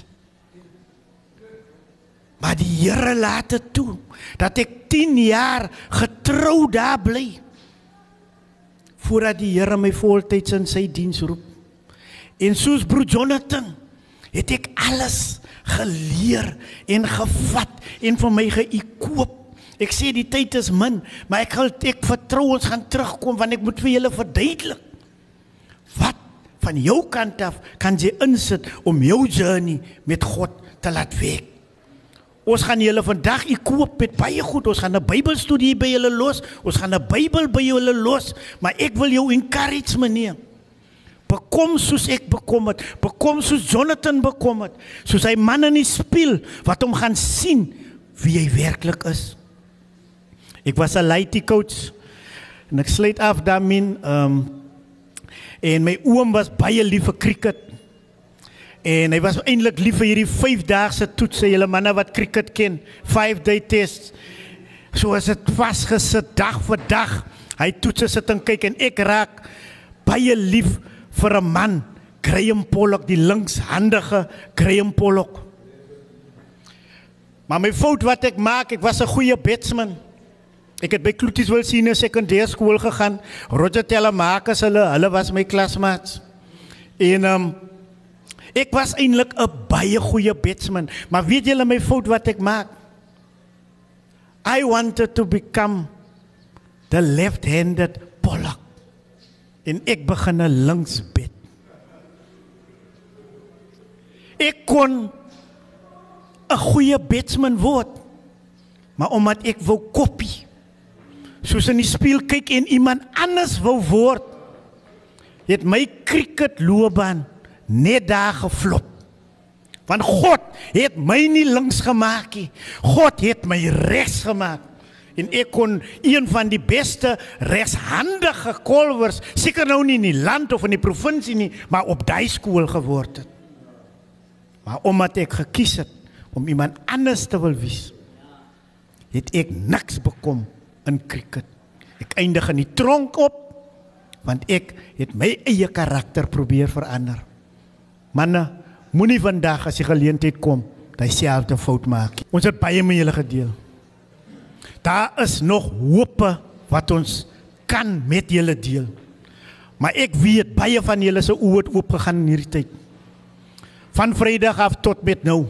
Maar die Here laat dit toe dat ek 10 jaar getrou daar bly voordat die Here my voltyds in sy diens roep. En soos broer Jonathan het ek alles geleer en gevat en vir my geëkoop. Ek sê die tyd is min, maar ek gaan ek vertrou ons gaan terugkom want ek moet vir julle verduidelik. Wat van jou kant af kan jy insit om jou journey met God te laat werk? Ons gaan julle vandag ekoop met baie goed. Ons gaan 'n Bybelstudie by julle los. Ons gaan 'n Bybel by julle los, maar ek wil jou encourage meneer. Bekom soos ek bekom het. Bekom soos Jonathan bekom het. Soos hy man in die spieël wat hom gaan sien wie hy werklik is. Ek was 'n laity coach en ek sluit af daarin ehm um, en my oom was baie lief vir cricket. En hy was eintlik lief vir hierdie 5-daagse toetse, julle manne wat cricket ken, 5-day tests. So as dit vasgesit dag vir dag. Hy toetse sit en kyk en ek raak baie lief vir 'n man, Graham Pollock, die linkshandige Graham Pollock. Maar my fout wat ek maak, ek was 'n goeie batsman. Ek het by Kloetieswil Senior Sekondêre Skool gegaan. Roger Telemaker hulle, hulle was my klasmaats. En ehm um, ek was eintlik 'n baie goeie batsman, maar weet julle my fout wat ek maak? I wanted to become the left-handed Pollock. En ek begin 'n linksbed. Ek kon 'n goeie batsman word. Maar omdat ek wou kopie soos in die spieël kyk en iemand anders wou word, het my cricketloopbaan net daar geflop. Want God het my nie links gemaak nie. God het my regs gemaak. En ek kon een van die beste regshandige kolwers, seker nou nie in die land of in die provinsie nie, maar op daai skool geword het. Maar omdat ek gekies het om iemand anders te wil wees, het ek niks bekom in cricket. Ek eindig in die tronk op want ek het my eie karakter probeer verander. Manne, moenie vandag as die geleentheid kom, dieselfde fout maak. Ons het baie met julle gedeel. Daar is nog hoop wat ons kan met julle deel. Maar ek weet baie van julle se oë het oop gegaan in hierdie tyd. Van Vrydag af tot met nou.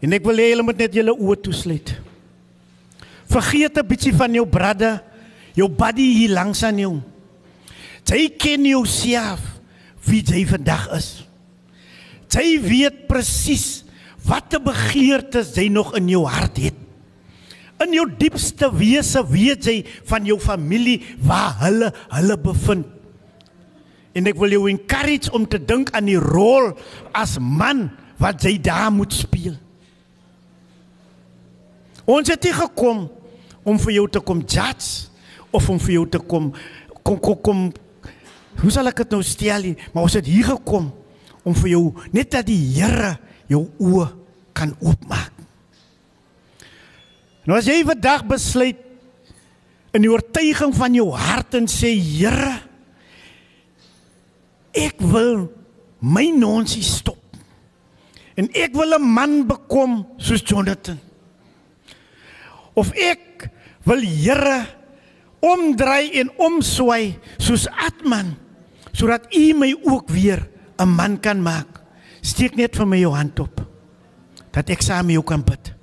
En ek wil hê julle moet net julle oë toesluit. Vergeet 'n bietjie van jou brother, jou buddy hier langs aan jou. Jy ken jouself wie jy vandag is. Jy weet presies watter begeertes jy nog in jou hart het. In jou diepste wese weet jy van jou familie waar hulle hulle bevind. En ek wil jou encourage om te dink aan die rol as man wat jy daar moet speel. Ons het hier gekom om vir jou te kom judge of om vir jou te kom kom kom, kom hoe sal ek dit nou stel nie, maar ons het hier gekom om vir jou net dat die Here jou oë kan oopmaak. Nou as jy vandag besluit in die oortuiging van jou hart en sê Here ek wil my nonsie stop. En ek wil 'n man bekom soos Jonathan. Of ek wil Here omdraai en omswaai soos Atman sodat U my ook weer 'n man kan maak. Steek net vir my jou hand op. Dat ek saam met jou kan bid.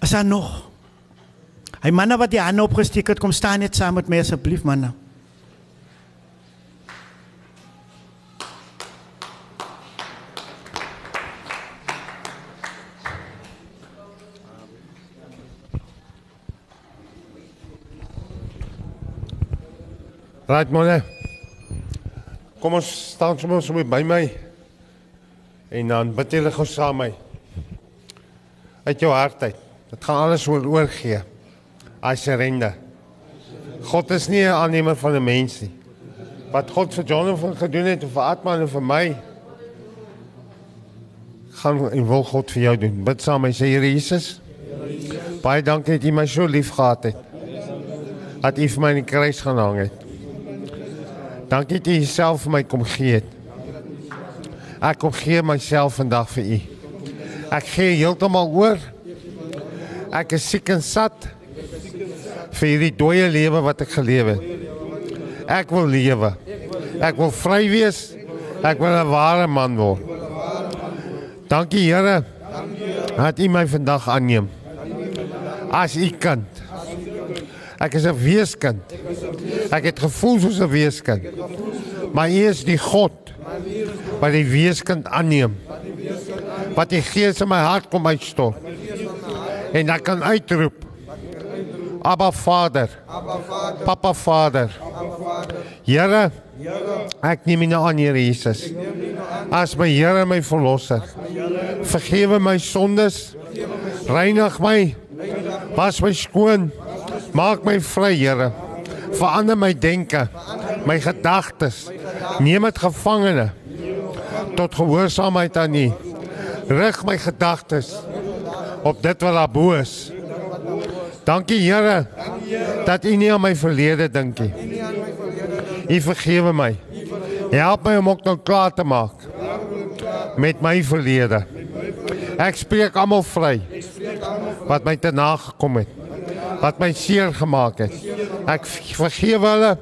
Is daar nog? Hy manne wat die hande opgesteek het, kom staan net saam met my asseblief manne. Right manne. Kom ons staan sommer so by my. En dan bid julle gou saam met my. Uit jou hart uit. Dit gaan alles oor oorgee. I surrender. God is nie 'n aannemer van 'n mens nie. Wat God vir Jonathan gedoen het en vir Atman en vir my gaan en wil God vir jou doen. Bid saam met my sê Here Jesus. Baie dankie dat U my so lief gehad het. Dat U vir my in die kruis gaan hang het. Dankie dat U Jouself vir my kom gee het. Ek kom gee myself vandag vir U. Ek gee heeltemal oor. Ek is siek en sat vir hierdie dooie lewe wat ek gelewe het. Ek wil lewe. Ek wil vry wees. Ek wil 'n ware man word. Dankie Here. Dat U my vandag aanneem. As U kind. Ek is 'n weeskind. Ek het gevoel soos 'n weeskind. Maar U is die God wat die weeskind aanneem. Wat die Gees in my hart kom uitstort. En ek kan uitroep. Abba Vader. Papa Vader. Here. Ek neem U aan, Here Jesus. As my Here en my verlosser. Vergewe my sondes. Reinig my. Was my skoon. Maak my vry, Here. Verander my denke, my gedagtes. Neem dit gevangene tot gehoorsaamheid aan U. Rig my gedagtes op dit wat daar bo is. Dankie Here dat U nie aan my verlede dink nie. U vergewe my. Help my om ook nou klaar te maak met my verlede. Ek spreek almal vry wat my te nagekom het. Wat my seer gemaak het. Ek vergewe hulle.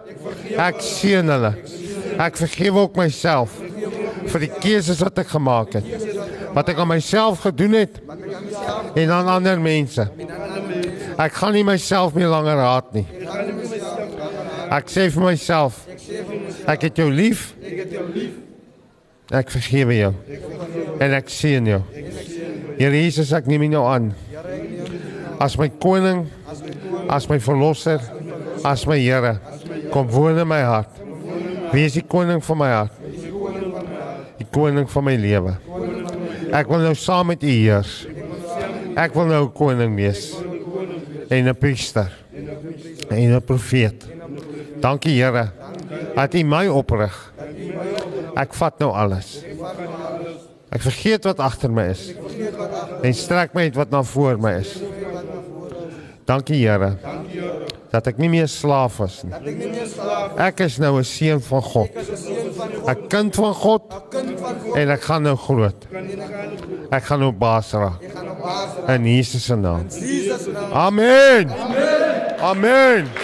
Ek seën hulle. Ek vergewe ook myself vir die keuses wat ek gemaak het. Wat ek aan myself gedoen het en aan ander mense. Ek gaan nie myself meer langer haat nie. Ek sê vir myself ek het jou lief. Ek vergewe jou. En ek seën jou. Here Jesus, ek neem U nou aan. As my koning, as my verlosser, as my Here, kom woon in my hart. Wees die koning van my hart. Die koning van my lewe. Ek wil nou saam met U heers. Ek wil nou koning wees. En 'n priester. En 'n profeet. Dankie Here dat U my oprig. Ek vat nou alles. Ek vergeet wat agter my is. En strek my uit wat na voor my is. Dankie Here. Dat ek nie meer slaaf is nie. Ek is nou 'n seun van God. 'n Kind van God. En ek gaan nou groot. Ek gaan nou baas raak. In Jesus se naam. Amen. Amen.